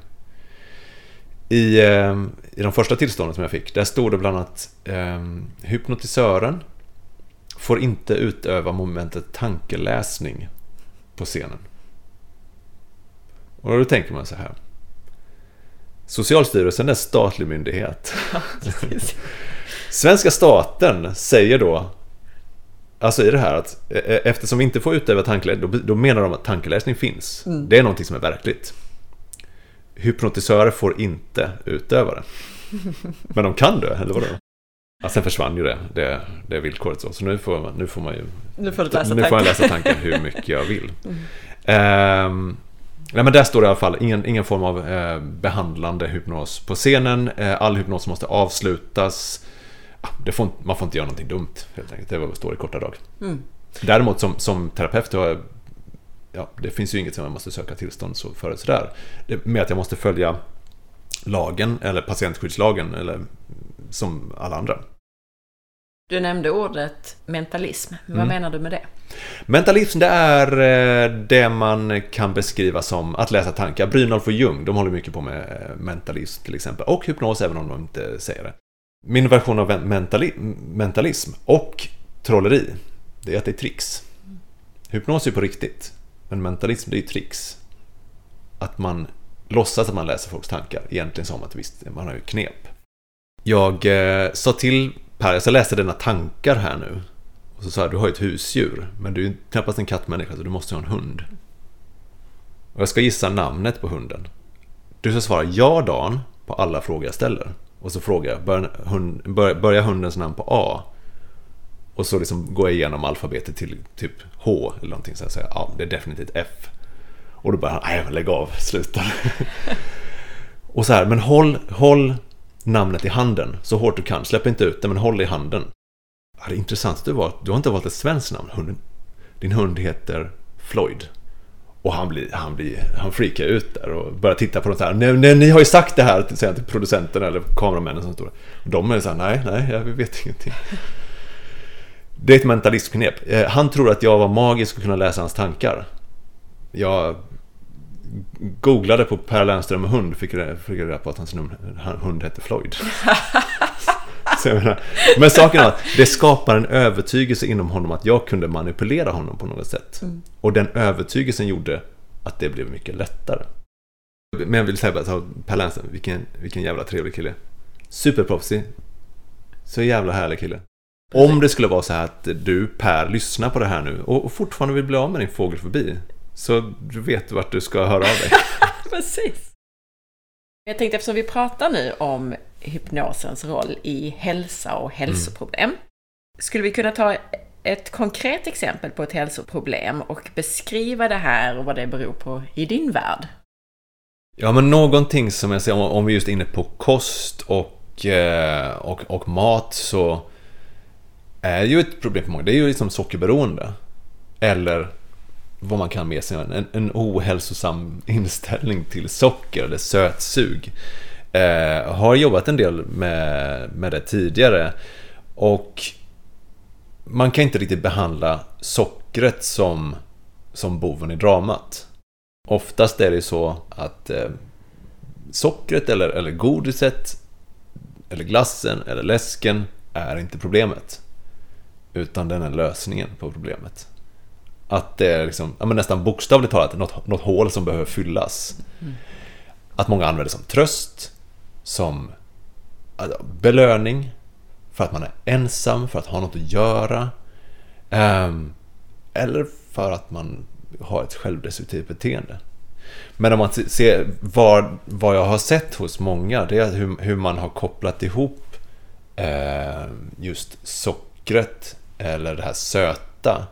I, eh, I de första tillstånden som jag fick, där stod det bland annat eh, Hypnotisören får inte utöva momentet tankeläsning på scenen. Och då tänker man så här. Socialstyrelsen är en statlig myndighet. Svenska staten säger då Alltså i det här att e- e- eftersom vi inte får utöva tankeläsning, då, då menar de att tankeläsning finns. Mm. Det är någonting som är verkligt hypnotisörer får inte utöva det. Men de kan det, eller vadå? Ja, sen försvann ju det, det, det villkoret så. Så nu får, man, nu får man ju... Nu får, du läsa nu får jag läsa tanken hur mycket jag vill. Mm. Ehm, nej, men där står det i alla fall ingen, ingen form av eh, behandlande hypnos på scenen. Eh, all hypnos måste avslutas. Det får, man får inte göra någonting dumt, helt enkelt. Det är vad det står i korta drag. Mm. Däremot som, som terapeut har jag ja, det finns ju inget som jag måste söka tillstånd för sådär. Det, med att jag måste följa lagen eller patientskyddslagen eller som alla andra. Du nämnde ordet mentalism. Vad mm. menar du med det? Mentalism det är eh, det man kan beskriva som att läsa tankar. Brynolf och Jung, de håller mycket på med eh, mentalism till exempel. Och hypnos även om de inte säger det. Min version av mentali mentalism och trolleri, det är att det är tricks. Hypnos är på riktigt. Men mentalism, det är ju tricks. Att man låtsas att man läser folks tankar, egentligen som att visst, man har ju knep. Jag eh, sa till Per, jag läste dina tankar här nu. Och så sa jag, du har ju ett husdjur, men du är knappast en kattmänniska, så du måste ha en hund. Och jag ska gissa namnet på hunden. Du ska svara ja, Dan, på alla frågor jag ställer. Och så frågar jag, börjar, hund, bör, börjar hundens namn på A? Och så liksom går jag igenom alfabetet till typ H eller någonting. Så säger ja, det är definitivt F. Och då bara, nej lägg av, sluta. och så här, men håll, håll namnet i handen så hårt du kan. Släpp inte ut det, men håll det i handen. Ja, det är intressant att du, var, du har inte valt ett svenskt namn. Hunden, din hund heter Floyd. Och han, blir, han, blir, han freakar ut där och börjar titta på något här. Nej, nej, ni har ju sagt det här säger till producenten eller kameramännen som står där. De är så här, nej, nej, jag vet ingenting. Det är ett mentalistknep. Eh, han tror att jag var magisk och kunna läsa hans tankar. Jag googlade på Per Lernström och hund fick jag reda på att hans hund hette Floyd. menar, men saken är att det skapar en övertygelse inom honom att jag kunde manipulera honom på något sätt. Mm. Och den övertygelsen gjorde att det blev mycket lättare. Men jag vill säga bara, Per Lernström, vilken, vilken jävla trevlig kille. Superproffsig. Så jävla härlig kille. Om det skulle vara så här att du Per lyssnar på det här nu och fortfarande vill bli av med din fågelfobi. Så du vet vart du ska höra av dig. Precis. Jag tänkte eftersom vi pratar nu om hypnosens roll i hälsa och hälsoproblem. Mm. Skulle vi kunna ta ett konkret exempel på ett hälsoproblem och beskriva det här och vad det beror på i din värld? Ja, men någonting som jag ser, om vi just är inne på kost och, eh, och, och mat så är ju ett problem för många. Det är ju liksom sockerberoende. Eller vad man kan med sig, en, en ohälsosam inställning till socker eller sötsug. Eh, har jobbat en del med, med det tidigare. Och man kan inte riktigt behandla sockret som, som boven i dramat. Oftast är det så att eh, sockret eller, eller godiset eller glassen eller läsken är inte problemet. Utan den är lösningen på problemet. Att det är liksom, ja, nästan bokstavligt talat något, något hål som behöver fyllas. Mm. Att många använder det som tröst, som alltså, belöning för att man är ensam, för att ha något att göra. Um, eller för att man har ett självdestruktivt beteende. Men om man ser vad, vad jag har sett hos många, det är hur, hur man har kopplat ihop eh, just sockret eller det här söta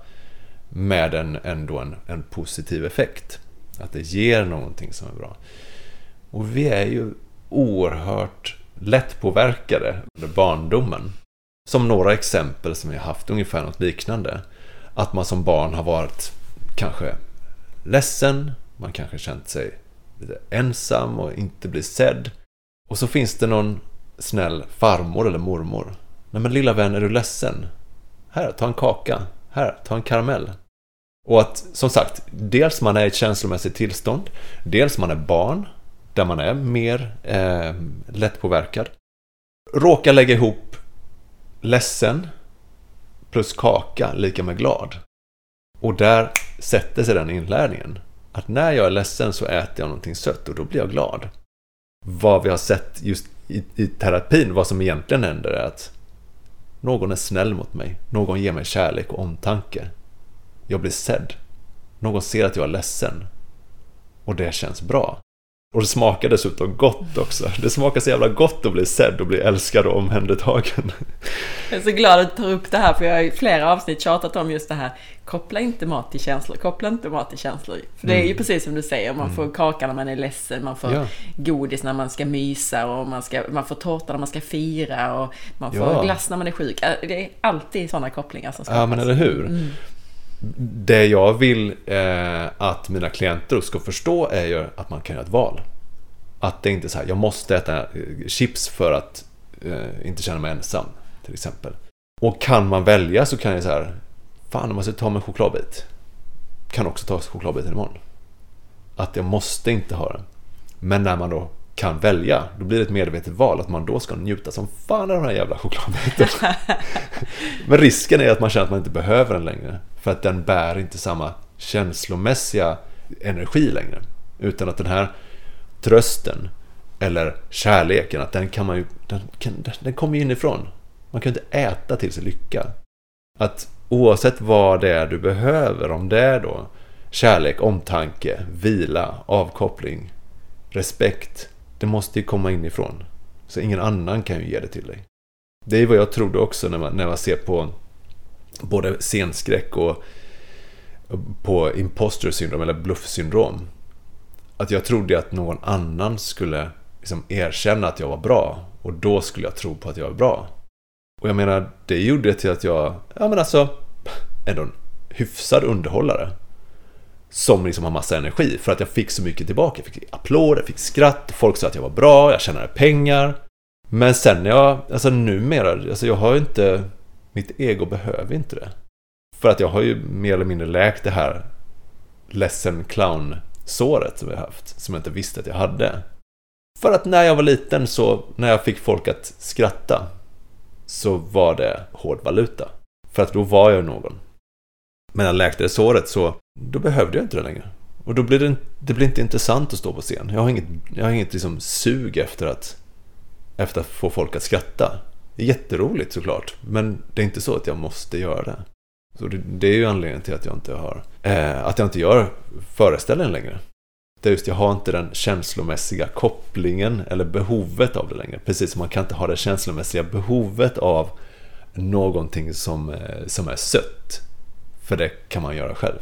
med en, ändå en, en positiv effekt. Att det ger någonting som är bra. Och vi är ju oerhört lättpåverkade under barndomen. Som några exempel som vi har haft ungefär något liknande. Att man som barn har varit kanske ledsen, man kanske känt sig lite ensam och inte blir sedd. Och så finns det någon snäll farmor eller mormor. Nej men lilla vän, är du ledsen? Här, ta en kaka. Här, ta en karamell. Och att, som sagt, dels man är i ett känslomässigt tillstånd, dels man är barn, där man är mer eh, lättpåverkad. Råka lägga ihop ledsen plus kaka lika med glad. Och där sätter sig den inlärningen. Att när jag är ledsen så äter jag någonting sött och då blir jag glad. Vad vi har sett just i, i terapin, vad som egentligen händer är att någon är snäll mot mig. Någon ger mig kärlek och omtanke. Jag blir sedd. Någon ser att jag är ledsen. Och det känns bra. Och det smakar dessutom gott också. Det smakar så jävla gott att bli sedd och bli älskad och omhändertagen. Jag är så glad att du tar upp det här för jag har i flera avsnitt tjatat om just det här. Koppla inte mat till känslor, koppla inte mat till känslor. För det är ju mm. precis som du säger, man får mm. kaka när man är ledsen, man får ja. godis när man ska mysa och man, ska, man får tårta när man ska fira och man får ja. glass när man är sjuk. Det är alltid sådana kopplingar som skapas. Ja men eller hur. Mm det jag vill eh, att mina klienter ska förstå är ju att man kan göra ett val. Att det inte är så här, jag måste äta eh, chips för att eh, inte känna mig ensam, till exempel. Och kan man välja så kan jag så här, fan om jag ska ta mig en chokladbit, kan också ta chokladbiten imorgon. Att jag måste inte ha den. Men när man då kan välja, då blir det ett medvetet val att man då ska njuta som fan av den här jävla chokladbiten. Men risken är att man känner att man inte behöver den längre. För att den bär inte samma känslomässiga energi längre. Utan att den här trösten eller kärleken, att den kan man ju, den, kan, den kommer inifrån. Man kan inte äta till sig lycka. Att oavsett vad det är du behöver, om det är då kärlek, omtanke, vila, avkoppling, respekt, det måste ju komma inifrån. Så ingen annan kan ju ge det till dig. Det är vad jag trodde också när man, när man ser på både scenskräck och på imposter syndrom eller bluffsyndrom. Att jag trodde att någon annan skulle liksom erkänna att jag var bra och då skulle jag tro på att jag var bra. Och jag menar, det gjorde till att jag, ja men alltså, ändå en hyfsad underhållare. Som liksom har massa energi för att jag fick så mycket tillbaka. Jag fick applåder, jag fick skratt, folk sa att jag var bra, jag tjänade pengar. Men sen när jag, alltså numera, alltså jag har ju inte, mitt ego behöver inte det. För att jag har ju mer eller mindre läkt det här ledsen clown-såret som jag haft, som jag inte visste att jag hade. För att när jag var liten så, när jag fick folk att skratta, så var det hård valuta. För att då var jag någon. Men när jag läkte det såret så, då behövde jag inte det längre. Och då blir det, det blir inte intressant att stå på scen. Jag har inget, jag har inget liksom sug efter att, efter att få folk att skratta. Det är jätteroligt såklart, men det är inte så att jag måste göra det. Så det, det är ju anledningen till att jag inte har, eh, att jag inte gör föreställningen längre. Det är just, jag har inte den känslomässiga kopplingen eller behovet av det längre. Precis som man kan inte ha det känslomässiga behovet av någonting som, eh, som är sött. För det kan man göra själv.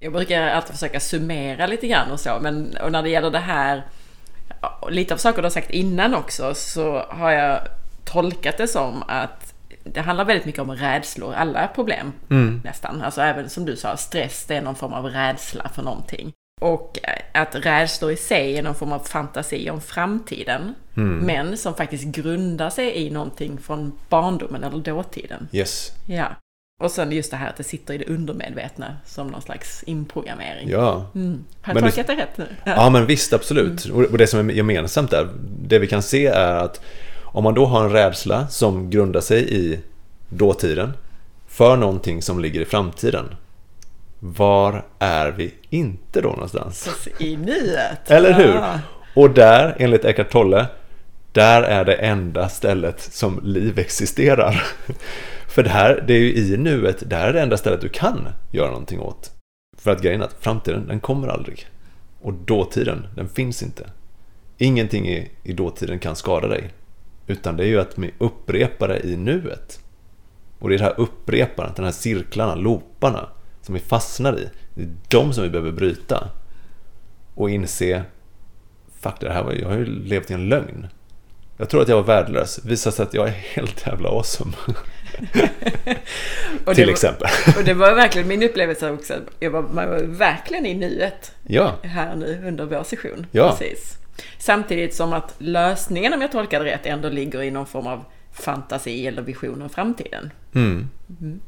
Jag brukar alltid försöka summera lite grann och så, men och när det gäller det här, lite av saker du har sagt innan också, så har jag tolkat det som att det handlar väldigt mycket om rädslor, alla problem mm. nästan. Alltså även som du sa, stress det är någon form av rädsla för någonting. Och att rädslor i sig är någon form av fantasi om framtiden. Mm. Men som faktiskt grundar sig i någonting från barndomen eller dåtiden. Yes. Ja. Och sen just det här att det sitter i det undermedvetna som någon slags inprogrammering. Ja. Mm. Har jag tolkat det rätt nu? Ja. ja, men visst, absolut. Mm. Och det som är gemensamt där, det vi kan se är att om man då har en rädsla som grundar sig i dåtiden för någonting som ligger i framtiden. Var är vi inte då någonstans? I nuet! Eller hur? Och där, enligt Eckart Tolle, där är det enda stället som liv existerar. För det här, det är ju i nuet, där är det enda stället du kan göra någonting åt. För att grejen är att framtiden, den kommer aldrig. Och dåtiden, den finns inte. Ingenting i, i dåtiden kan skada dig. Utan det är ju att vi upprepar det i nuet. Och det är det här upprepandet, de här cirklarna, looparna som vi fastnar i. Det är de som vi behöver bryta. Och inse, fuck det här var, jag har ju levt i en lögn. Jag tror att jag var värdelös. Visar sig att jag är helt jävla awesome. Till exempel. och det var verkligen min upplevelse också. Jag var, man var verkligen i nuet. Ja. Här nu under vår session. Ja. Precis. Samtidigt som att lösningen, om jag tolkar det rätt, ändå ligger i någon form av fantasi eller vision om framtiden. Mm. Mm.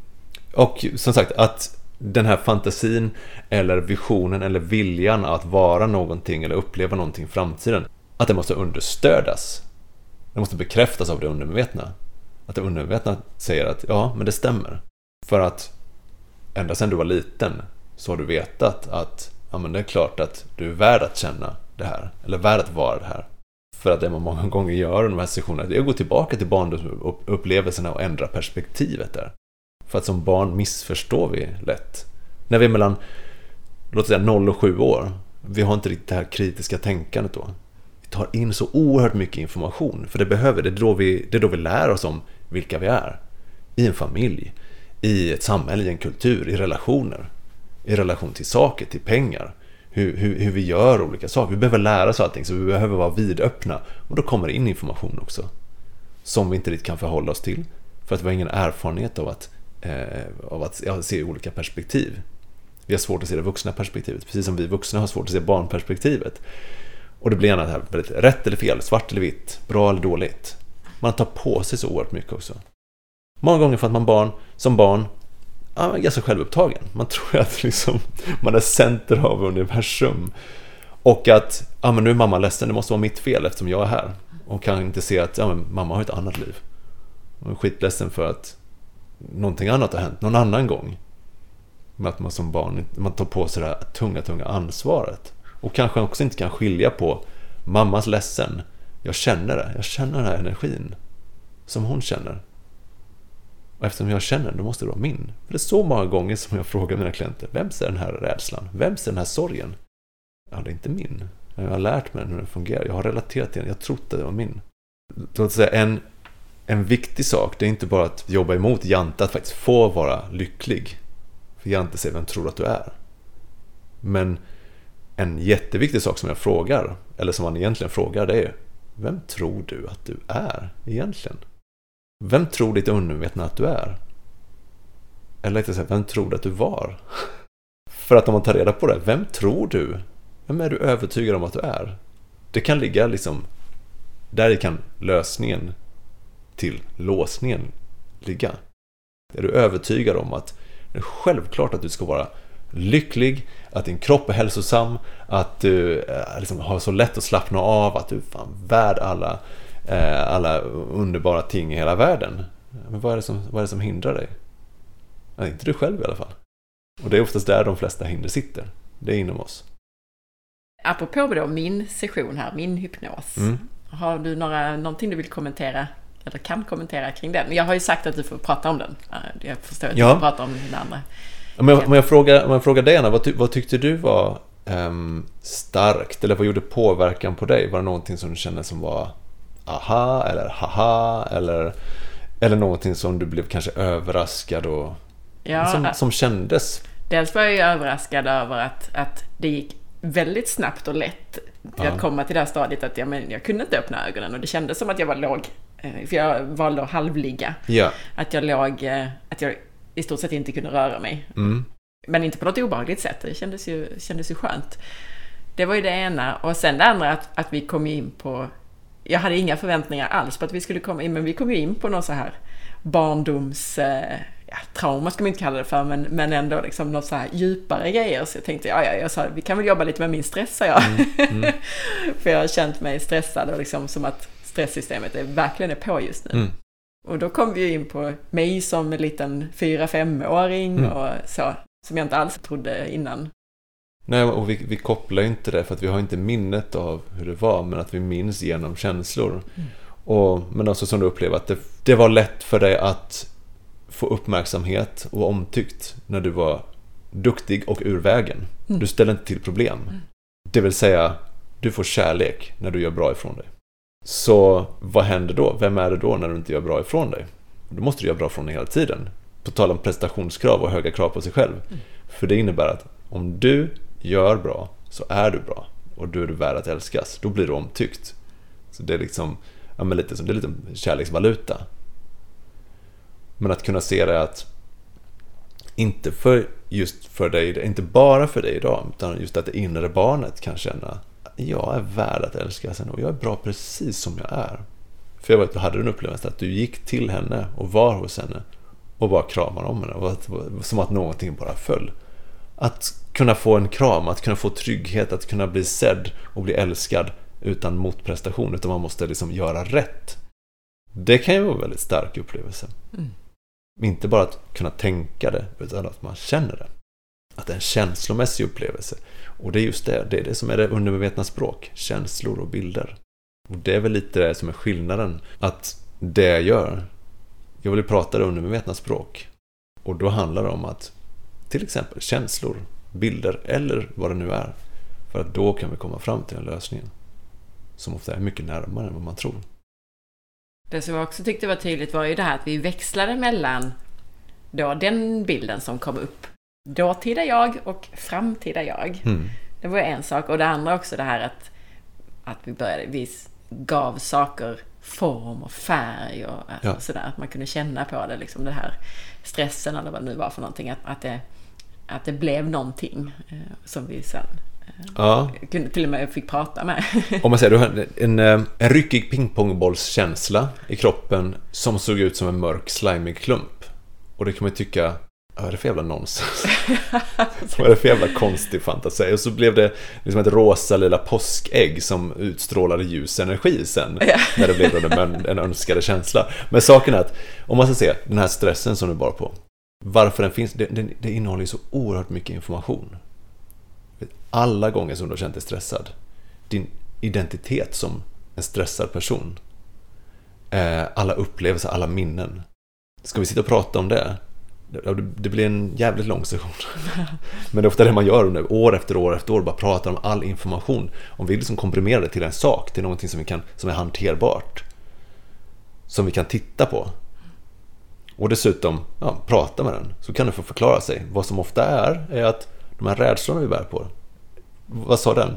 Och som sagt, att den här fantasin eller visionen eller viljan att vara någonting eller uppleva någonting i framtiden, att det måste understödas. Det måste bekräftas av det undermedvetna. Att det undermedvetna säger att ja, men det stämmer. För att ända sedan du var liten så har du vetat att ja, men det är klart att du är värd att känna det här. Eller värd att vara det här. För att det man många gånger gör i de här sessionerna, det är att gå tillbaka till barndomsupplevelserna och ändra perspektivet där. För att som barn missförstår vi lätt. När vi är mellan, låt säga 0 och 7 år, vi har inte riktigt det här kritiska tänkandet då. Vi tar in så oerhört mycket information, för det behöver, det är då vi, det är då vi lär oss om vilka vi är. I en familj, i ett samhälle, i en kultur, i relationer. I relation till saker, till pengar hur, hur, hur vi gör olika saker. Vi behöver lära oss allting, så vi behöver vara vidöppna. Och då kommer det in information också. Som vi inte riktigt kan förhålla oss till. För att vi har ingen erfarenhet av att, eh, av att ja, se olika perspektiv. Vi har svårt att se det vuxna perspektivet, precis som vi vuxna har svårt att se barnperspektivet. Och det blir gärna det här väldigt rätt eller fel, svart eller vitt, bra eller dåligt. Man tar på sig så oerhört mycket också. Många gånger för att man barn, som barn ja, ganska självupptagen. Man tror att liksom, man är center av universum. Och att ja, men nu är mamma ledsen, det måste vara mitt fel eftersom jag är här. Och kan inte se att ja, men mamma har ett annat liv. Hon är skitledsen för att någonting annat har hänt någon annan gång. Med att man som barn man tar på sig det här tunga, tunga ansvaret. Och kanske också inte kan skilja på mammas ledsen. Jag känner det, jag känner den här energin. Som hon känner. Och eftersom jag känner den, då måste det vara min. För det är så många gånger som jag frågar mina klienter, vems är den här rädslan? Vems är den här sorgen? Ja, det är inte min. Jag har lärt mig hur den fungerar. Jag har relaterat till den. Jag trodde att det var min. Låt säga en, en viktig sak, det är inte bara att jobba emot Jante att faktiskt få vara lycklig. För Jante säger, vem tror du att du är? Men en jätteviktig sak som jag frågar, eller som man egentligen frågar, det är Vem tror du att du är egentligen? Vem tror ditt undermedvetna att du är? Eller inte sagt, vem tror du att du var? För att om man tar reda på det, vem tror du? Vem är du övertygad om att du är? Det kan ligga liksom, där kan lösningen till låsningen ligga. Är du övertygad om att det är självklart att du ska vara lycklig, att din kropp är hälsosam, att du eh, liksom har så lätt att slappna av, att du är fan värd alla, alla underbara ting i hela världen. Men vad är, det som, vad är det som hindrar dig? Ja, inte du själv i alla fall. Och det är oftast där de flesta hinder sitter. Det är inom oss. Apropå då min session här, min hypnos. Mm. Har du några, någonting du vill kommentera eller kan kommentera kring den? Jag har ju sagt att du får prata om den. Jag förstår att du ja. får prata om den andra. Om jag, om jag, frågar, om jag frågar dig Anna, vad, ty, vad tyckte du var um, starkt? Eller vad gjorde påverkan på dig? Var det någonting som du kände som var aha eller haha? Eller, eller någonting som du blev kanske överraskad och ja, som, som kändes? Dels var jag ju överraskad över att, att det gick väldigt snabbt och lätt till ja. att komma till det här stadiet att jag, men jag kunde inte öppna ögonen och det kändes som att jag var låg. Eh, för jag valde att halvligga. Ja. Att jag låg, eh, att jag i stort sett inte kunde röra mig. Mm. Men inte på något obehagligt sätt, det kändes ju, kändes ju skönt. Det var ju det ena. Och sen det andra att, att vi kom in på... Jag hade inga förväntningar alls på att vi skulle komma in, men vi kom ju in på någon så här barndoms... Eh, ja, trauma ska man inte kalla det för, men, men ändå liksom något så här djupare grejer. Så jag tänkte, ja, ja, jag sa, vi kan väl jobba lite med min stress, sa jag. Mm, mm. för jag har känt mig stressad och liksom som att stresssystemet är, verkligen är på just nu. Mm. Och då kom vi in på mig som en liten fyra femåring mm. och så, som jag inte alls trodde innan. Nej, och vi, vi kopplar ju inte det för att vi har inte minnet av hur det var, men att vi minns genom känslor. Mm. Och, men också som du upplever att det, det var lätt för dig att få uppmärksamhet och omtyckt när du var duktig och ur vägen. Mm. Du ställer inte till problem. Mm. Det vill säga, du får kärlek när du gör bra ifrån dig. Så vad händer då? Vem är det då när du inte gör bra ifrån dig? Då måste du göra bra ifrån dig hela tiden. På tal om prestationskrav och höga krav på sig själv. Mm. För det innebär att om du gör bra så är du bra och då är du värd att älskas. Då blir du omtyckt. Så det är liksom ja, men lite som det är lite kärleksvaluta. Men att kunna se det att inte för just för dig, inte bara för dig idag, utan just att det inre barnet kan känna jag är värd att älskas och jag är bra precis som jag är. För jag vet, du hade en upplevelse att du gick till henne och var hos henne och bara kramade om henne. Och att, som att någonting bara föll. Att kunna få en kram, att kunna få trygghet, att kunna bli sedd och bli älskad utan motprestation, utan man måste liksom göra rätt. Det kan ju vara en väldigt stark upplevelse. Mm. Inte bara att kunna tänka det, utan att man känner det. Att det är en känslomässig upplevelse. Och det är just det, det är det som är det undermedvetna språk. Känslor och bilder. Och det är väl lite det som är skillnaden. Att det jag gör, jag vill prata det undermedvetna språk. Och då handlar det om att till exempel känslor, bilder eller vad det nu är. För att då kan vi komma fram till en lösning som ofta är mycket närmare än vad man tror. Det som jag också tyckte var tydligt var ju det här att vi växlade mellan då den bilden som kom upp dåtida jag och framtida jag. Mm. Det var en sak. Och det andra också det här att, att vi började, vi gav saker form och färg och, ja. och sådär. Att man kunde känna på det, liksom den här stressen eller vad det nu var för någonting. Att, att, det, att det blev någonting eh, som vi sen eh, ja. kunde till och med fick prata med. Om man säger, du har en, eh, en ryckig pingpongbollskänsla i kroppen som såg ut som en mörk slimig klump. Och det kan man tycka vad är det för jävla nonsens? vad är det för jävla konstig fantasi? Och så blev det liksom ett rosa lilla påskägg som utstrålade ljus energi sen. Ja. När det blev en, en önskade känsla. Men saken är att, om man ska se den här stressen som du bar på. Varför den finns, det, det, det innehåller ju så oerhört mycket information. Alla gånger som du har känt dig stressad. Din identitet som en stressad person. Eh, alla upplevelser, alla minnen. Ska vi sitta och prata om det? det blir en jävligt lång session. Men det är ofta det man gör under år efter år efter år, bara pratar om all information. Om vi liksom komprimerar det till en sak, till någonting som, vi kan, som är hanterbart. som vi kan titta på. Och dessutom ja, prata med den, så kan den få förklara sig. Vad som ofta är, är att de här rädslorna vi bär på, vad sa den?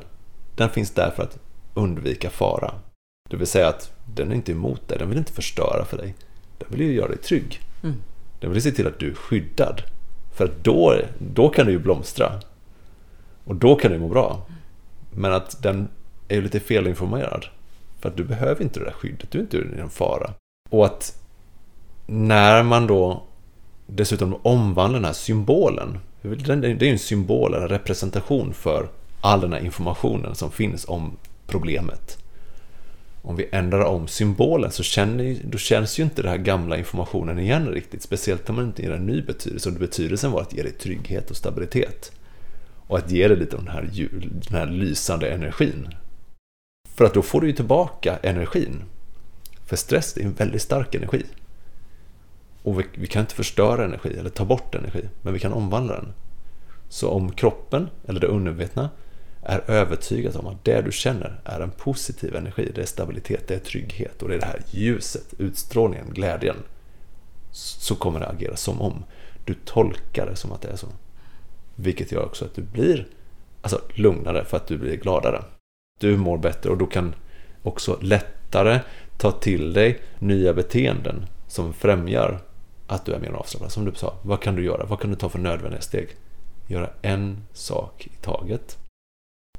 Den finns där för att undvika fara. Det vill säga att den är inte emot dig, den vill inte förstöra för dig. Den vill ju göra dig trygg. Mm. Den vill se till att du är skyddad. För då, då kan du ju blomstra. Och då kan du må bra. Men att den är ju lite felinformerad. För att du behöver inte det där skyddet, du är inte i en fara. Och att när man då dessutom omvandlar den här symbolen. Det är ju en symbol, en representation för all den här informationen som finns om problemet. Om vi ändrar om symbolen så känner, då känns ju inte den här gamla informationen igen riktigt. Speciellt om man inte ger en ny betydelse. Och betydelsen var att ge dig trygghet och stabilitet. Och att ge dig lite av den här, den här lysande energin. För att då får du ju tillbaka energin. För stress är en väldigt stark energi. Och vi, vi, kan inte förstöra energi eller ta bort energi, men vi kan omvandla den. Så om kroppen, eller det undervetna, är övertygat om att det du känner är en positiv energi, det är stabilitet, det är trygghet och det är det här ljuset, utstrålningen, glädjen, så kommer det agera som om du tolkar det som att det är så. Vilket gör också att du blir alltså, lugnare för att du blir gladare. Du mår bättre och då kan också lättare ta till dig nya beteenden som främjar att du är mer avslappnad. Som du sa, vad kan du göra? Vad kan du ta för nödvändiga steg? Göra en sak i taget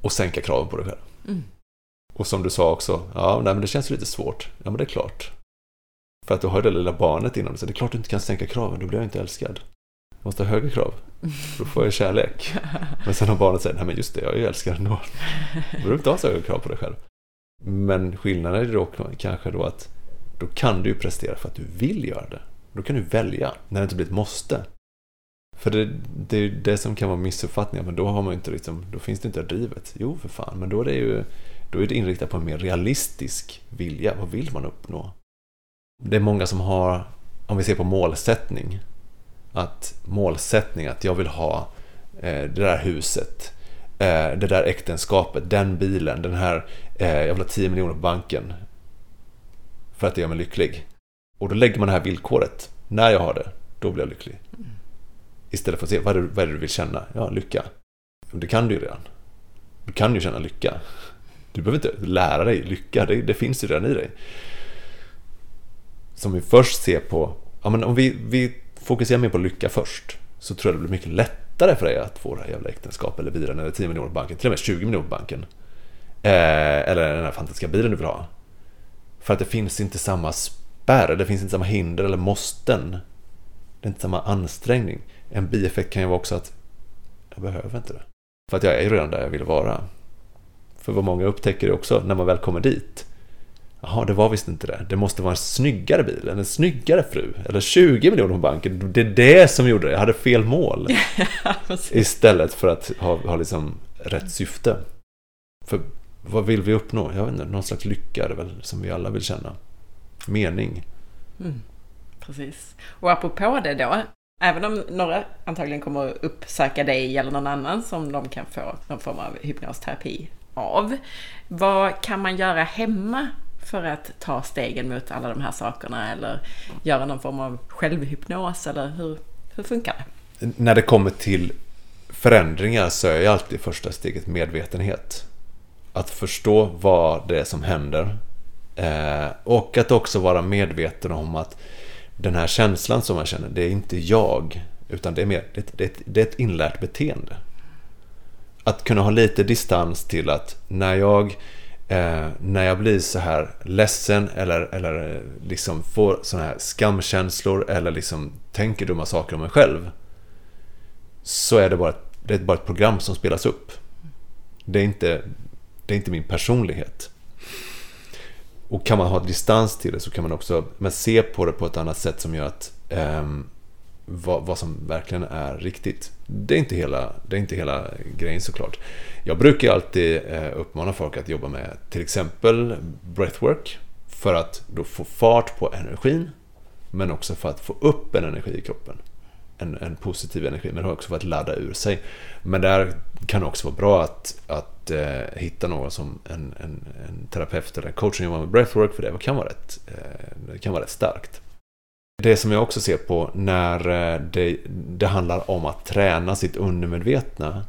och sänka kraven på dig själv. Mm. Och som du sa också, ja, nej, men det känns lite svårt. Ja, men det är klart. För att du har det lilla barnet inom dig, så det är klart du inte kan sänka kraven, då blir jag inte älskad. Jag måste ha högre krav, då får jag kärlek. Men sen har barnet sagt, nej men just det, jag är ju älskad ändå. Du behöver inte ha så höga krav på dig själv. Men skillnaden är då kanske då att då kan du ju prestera för att du vill göra det. Då kan du välja, när det inte blir ett måste. För det, det är det som kan vara missuppfattningar, men då har man inte liksom, då finns det inte drivet. Jo, för fan, men då är det ju då är det inriktat på en mer realistisk vilja. Vad vill man uppnå? Det är många som har, om vi ser på målsättning, att målsättning, att jag vill ha eh, det där huset, eh, det där äktenskapet, den bilen, den här, eh, jag vill ha 10 miljoner på banken för att det gör mig lycklig. Och då lägger man det här villkoret. När jag har det, då blir jag lycklig. Istället för att se, vad är, det, vad är det du vill känna? Ja, lycka. Det kan du ju redan. Du kan ju känna lycka. Du behöver inte lära dig lycka, det, det finns ju redan i dig. Som vi först ser på, ja men om vi, vi fokuserar mer på lycka först, så tror jag det blir mycket lättare för dig att få det här jävla äktenskapet eller bilen eller 10 miljoner på banken, till och med 20 miljoner på banken. Eh, eller den här fantastiska bilen du vill ha. För att det finns inte samma spärr, det finns inte samma hinder eller måsten. Det är inte samma ansträngning. En bieffekt kan ju vara också att jag behöver inte det. För att jag är redan där jag vill vara. För vad många upptäcker det också när man väl kommer dit. Jaha, det var visst inte det. Det måste vara en snyggare bil, en snyggare fru. Eller 20 miljoner på banken. Det är det som gjorde det. Jag hade fel mål. Istället för att ha, ha liksom rätt syfte. För vad vill vi uppnå? Jag vet inte, någon slags lycka är det väl som vi alla vill känna. Mening. Mm, precis. Och apropå det då, Även om några antagligen kommer att uppsöka dig eller någon annan som de kan få någon form av hypnosterapi av. Vad kan man göra hemma för att ta stegen mot alla de här sakerna eller göra någon form av självhypnos eller hur, hur funkar det? När det kommer till förändringar så är ju alltid första steget medvetenhet. Att förstå vad det är som händer eh, och att också vara medveten om att den här känslan som man känner, det är inte jag. Utan det är, mer, det, det, det är ett inlärt beteende. Att kunna ha lite distans till att när jag, eh, när jag blir så här ledsen eller, eller eh, liksom får sådana här skamkänslor eller liksom tänker dumma saker om mig själv. Så är det bara, det är bara ett program som spelas upp. Det är inte, det är inte min personlighet. Och kan man ha distans till det så kan man också men se på det på ett annat sätt som gör att eh, vad, vad, som verkligen är riktigt. Det är inte hela, det är inte hela grejen såklart. Jag brukar alltid eh, uppmana folk att jobba med till exempel breathwork för att då få fart på energin men också för att få upp en energi i kroppen en, en positiv energi men det har också för att ladda ur sig. Men där kan det också vara bra att, att eh, hitta någon som en, en, en terapeut eller en coach som jobbar med breathwork för det kan vara rätt, eh, det kan vara rätt starkt. Det som jag också ser på när eh, det, det handlar om att träna sitt undermedvetna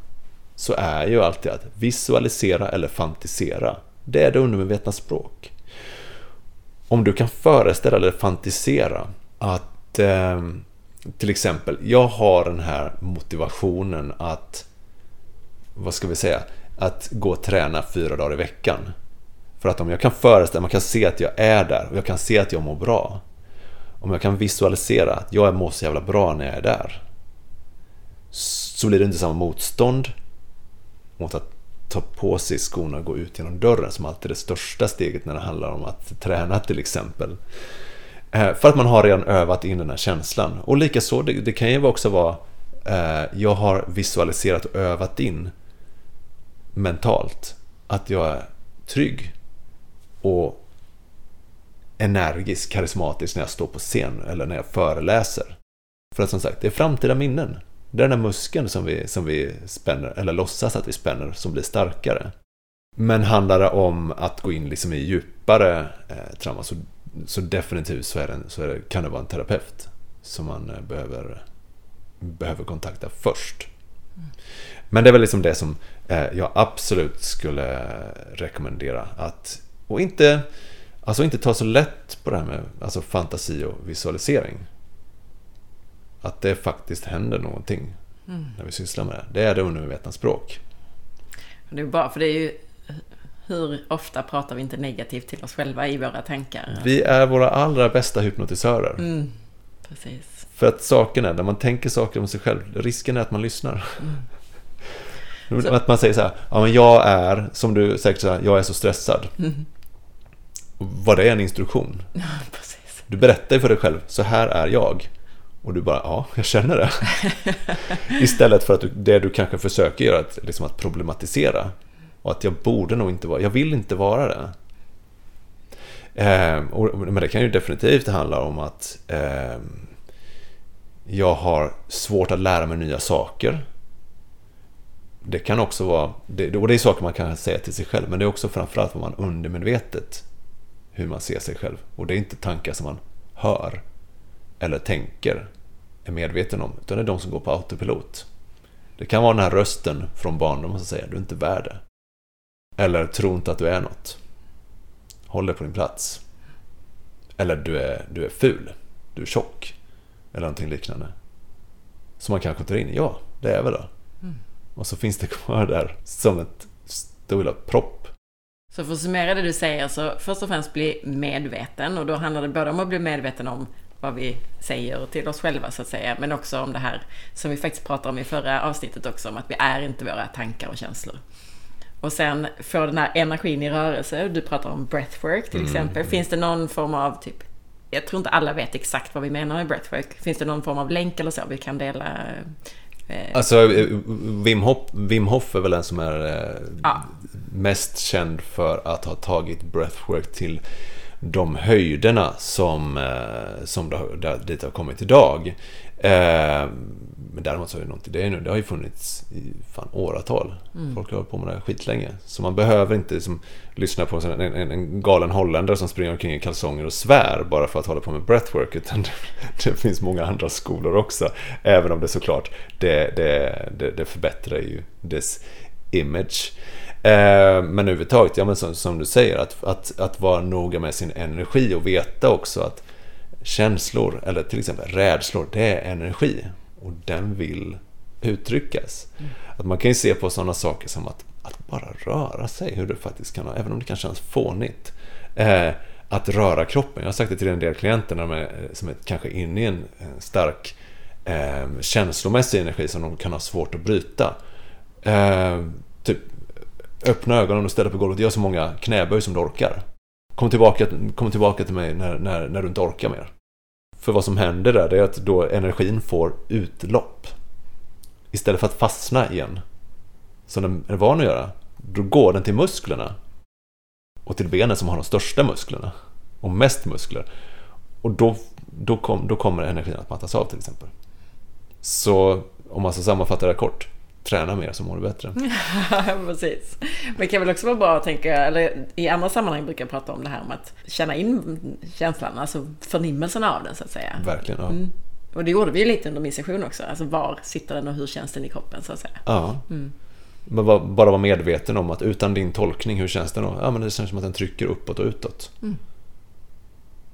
så är ju alltid att visualisera eller fantisera. Det är det undermedvetna språk. Om du kan föreställa eller fantisera att eh, till exempel, jag har den här motivationen att, vad ska vi säga, att gå och träna fyra dagar i veckan. För att om jag kan föreställa man kan se att jag är där och jag kan se att jag mår bra. Om jag kan visualisera att jag mår så jävla bra när jag är där. Så blir det inte samma motstånd mot att ta på sig skorna och gå ut genom dörren som alltid är det största steget när det handlar om att träna till exempel. Eh, för att man har redan övat in den här känslan. Och likaså, det, det kan ju också vara eh, jag har visualiserat och övat in mentalt att jag är trygg och energisk, karismatisk när jag står på scen eller när jag föreläser. För att som sagt, det är framtida minnen. Det är den här muskeln som vi, som vi spänner, eller låtsas att vi spänner, som blir starkare. Men handlar det om att gå in liksom i djupare eh, trauma så, så definitivt så, är det, så är det, kan det vara en terapeut som man eh, behöver, behöver kontakta först. Men det är väl liksom det som eh, jag absolut skulle rekommendera. Att, och inte, alltså inte ta så lätt på det här med alltså fantasi och visualisering att det faktiskt händer någonting mm. när vi sysslar med det. Det är det undermedvetna språk. Det är bra, för det är ju hur ofta pratar vi inte negativt till oss själva i våra tankar? Vi är våra allra bästa hypnotisörer. Mm, precis. För att saken är, när man tänker saker om sig själv, risken är att man lyssnar. Mm. Att man säger så här, ja men jag är, som du säkert säger, jag är så stressad. Mm. Vad det är en instruktion. Ja, precis. Du berättar för dig själv, så här är jag. Och du bara, ja, jag känner det. Istället för att du, det du kanske försöker göra, att, liksom att problematisera. Och att jag borde nog inte vara, jag vill inte vara det. Eh, och, men det kan ju definitivt handla om att eh, jag har svårt att lära mig nya saker. Det kan också vara, det, och det är saker man kan säga till sig själv, men det är också framförallt vad man undermedvetet hur man ser sig själv. Och det är inte tankar som man hör eller tänker är medveten om, utan det är de som går på autopilot. Det kan vara den här rösten från barndomen som säger du är inte värd det. Eller tro inte att du är något. Håll dig på din plats. Eller du är, du är ful. Du är tjock. Eller någonting liknande. Som man kanske tar in, ja, det är väl då. Mm. Och så finns det kvar där som ett stor propp. Så för att summera det du säger så först och främst bli medveten och då handlar det både om att bli medveten om vad vi säger till oss själva så att säga, men också om det här som vi faktiskt pratade om i förra avsnittet också, om att vi är inte våra tankar och känslor. Och sen få den här energin i rörelse, du pratar om breathwork till mm. exempel. Finns det någon form av typ, jag tror inte alla vet exakt vad vi menar med breathwork. Finns det någon form av länk eller så vi kan dela? Eh... Alltså Wim Hof, Wim Hof är väl den som är eh, ja. mest känd för att ha tagit breathwork till de höjderna som, eh, som det, dit har kommit idag. Eh, men däremot så är det något det nu. Det har ju funnits i fan åratal. Mm. Folk har hållit på med det här skitlänge. Så man behöver inte liksom, lyssna på en, en, en, galen holländare som springer omkring i kalsonger och svär bara för att hålla på med breathwork. Utan det, det finns många andra skolor också. Även om det såklart det, det, det, det förbättrar ju dess image. Eh, men överhuvudtaget, ja men som, som, du säger, att, att, att vara noga med sin energi och veta också att känslor, eller till exempel rädslor, det är energi. Och den vill uttryckas. Mm. Att man kan ju se på sådana saker som att, att bara röra sig, hur det faktiskt kan vara, även om det kan kännas fånigt. Eh, att röra kroppen. Jag har sagt det till en del klienter när är, som är kanske inne i en stark eh, känslomässig energi som de kan ha svårt att bryta. Eh, typ öppna ögonen och ställa på golvet. Gör så många knäböj som du orkar. Kom tillbaka, kom tillbaka till mig när, när, när du inte orkar mer. För vad som händer där är att då energin får utlopp. Istället för att fastna igen. Som den är van att göra. Då går den till musklerna. Och till benen som har de största musklerna. Och mest muskler. Och då, då, kom, då kommer energin att mattas av till exempel. Så om man ska sammanfatta det här kort, träna mer så mår du bättre. Precis. Men det kan väl också vara bra att tänka, eller i andra sammanhang brukar jag prata om det här om att känna in känslan, alltså förnimmelsen av den så att säga. Verkligen, ja. Mm. Och det gjorde vi ju lite under min session också, alltså var sitter den och hur känns den i kroppen så att säga. Ja. Men bara, vara medveten om att utan din tolkning, hur känns den då? Ja, men det känns som att den trycker uppåt och utåt.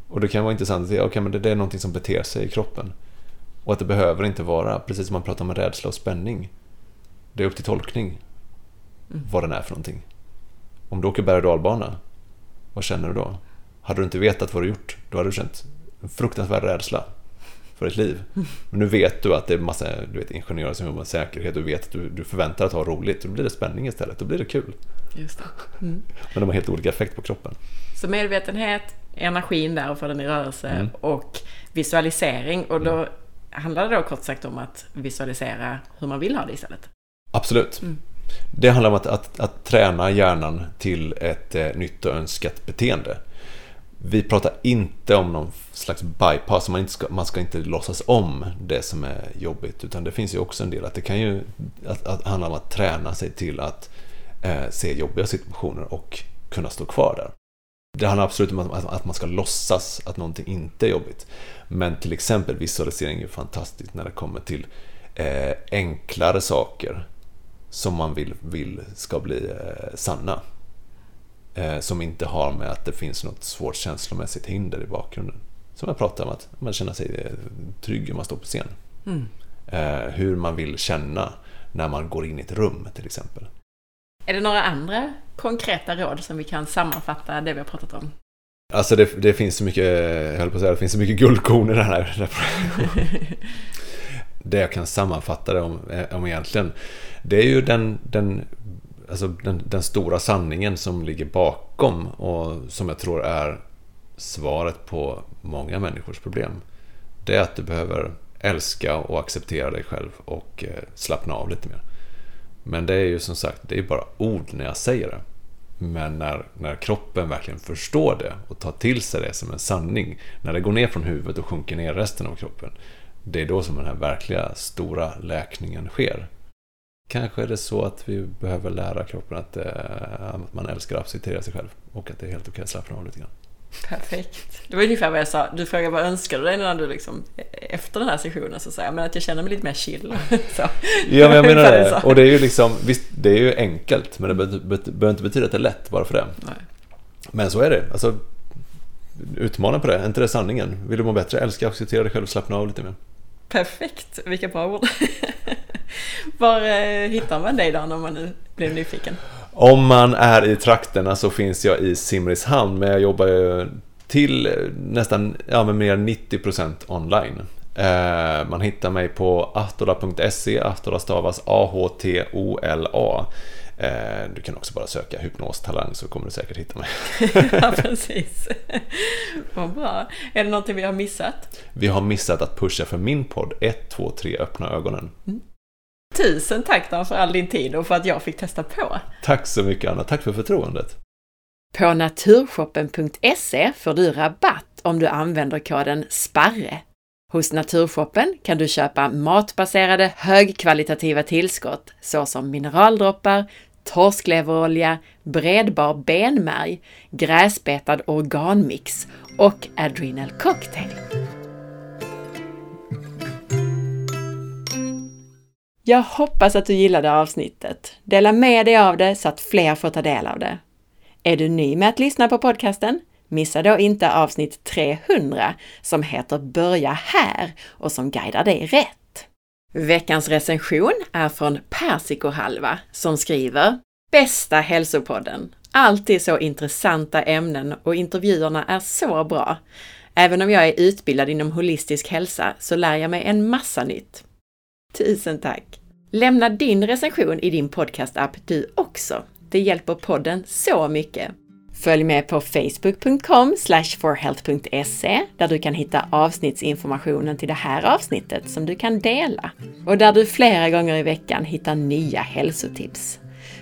Och det kan vara intressant att se, okej, men det, det är någonting som beter sig i kroppen. Och att det behöver inte vara, precis som man pratar om rädsla och spänning. Det är upp till tolkning vad den är för någonting. Om du åker berg och dalbana, vad känner du då? Hade du inte vetat vad du gjort, då hade du känt en fruktansvärd rädsla för ditt liv. Men nu vet du att det är massa du vet, ingenjörer som jobbar med säkerhet, du vet att du, du förväntar att ha roligt, då blir det spänning istället, då blir det kul. Just det. Men de har helt olika effekt på kroppen. Så medvetenhet, energin där och få den i rörelse Mm. och visualisering. Och då handlar det då kort sagt om att visualisera hur man vill ha det istället. Absolut. Det handlar om att, att, att träna hjärnan till ett eh, nytt och önskat beteende. Vi pratar inte om någon slags bypass, man, inte ska, man ska inte låtsas om det som är jobbigt. Utan det finns ju också en del att det kan ju att, att handla om att träna sig till att eh, se jobbiga situationer och kunna stå kvar där. Det handlar absolut om att, att man ska låtsas att någonting inte är jobbigt. Men till exempel visualisering är fantastiskt när det kommer till eh, enklare saker som man vill, vill ska bli eh, sanna. Eh, som inte har med att det finns något svårt känslomässigt hinder i bakgrunden. Som jag pratade om, att man känner sig eh, trygg när man står på scen. Eh, hur man vill känna när man går in i ett rum till exempel. Är det några andra konkreta råd som vi kan sammanfatta det vi har pratat om? Alltså det, det finns så mycket, jag höll på att säga, det finns så mycket guldkorn i det här. Det, här det jag kan sammanfatta det om, eh, om egentligen, det är ju den, den, alltså den, den stora sanningen som ligger bakom och som jag tror är svaret på många människors problem. Det är att du behöver älska och acceptera dig själv och eh, slappna av lite mer. Men det är ju som sagt, det är bara ord när jag säger det. Men när, när kroppen verkligen förstår det och tar till sig det som en sanning, när det går ner från huvudet och sjunker ner resten av kroppen, det är då som den här verkliga stora läkningen sker. Kanske är det så att vi behöver lära kroppen att, eh, att man älskar att acceptera sig själv och att det är helt okej att slappna av lite grann. Perfekt. Det var ungefär vad jag sa. Du frågade vad önskar du dig när du liksom, efter den här sessionen så säger men att jag känner mig lite mer chill. Så. Ja, men jag menar det. Och det är ju liksom, visst, det är ju enkelt, men det behöver inte betyda att det är lätt bara för det. Nej. Men så är det. Alltså, utmana på det. Är inte det sanningen? Vill du må bättre? Älska, acceptera dig själv och slappna av lite mer. Perfekt, vilka bra ord. Var eh, hittar man dig då om man nu blir nyfiken? Om man är i trakterna så finns jag i Simrishamn, men jag jobbar ju till eh, nästan, ja men mer än 90% online. Eh, man hittar mig på ahtola.se, ahtola stavas A-H-T-O-L-A. Eh, du kan också bara söka hypnostalang så kommer du säkert hitta mig. ja, precis. Vad bra. Är det någonting vi har missat? Vi har missat att pusha för min podd 1, 2, 3 öppna ögonen. Tusen tack Dan för all din tid och för att jag fick testa på. Tack så mycket Anna, tack för förtroendet. På naturshoppen.se får du rabatt om du använder koden SPARRE. Hos Naturshoppen kan du köpa matbaserade högkvalitativa tillskott såsom mineraldroppar, torskleverolja, bredbar benmärg, gräsbetad organmix och Adrenal Cocktail. Jag hoppas att du gillade avsnittet. Dela med dig av det så att fler får ta del av det. Är du ny med att lyssna på podcasten? Missa då inte avsnitt 300 som heter Börja här och som guidar dig rätt. Veckans recension är från Persikohalva som skriver Bästa hälsopodden! Alltid så intressanta ämnen och intervjuerna är så bra. Även om jag är utbildad inom holistisk hälsa så lär jag mig en massa nytt. Tusen tack! Lämna din recension i din podcastapp du också. Det hjälper podden så mycket. Följ med på facebook.com forhealth.se där du kan hitta avsnittsinformationen till det här avsnittet som du kan dela och där du flera gånger i veckan hittar nya hälsotips.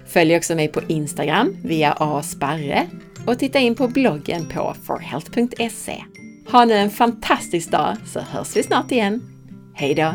Följ också mig på Instagram via asparre och titta in på bloggen på forhealth.se. Ha nu en fantastisk dag så hörs vi snart igen. Hej då!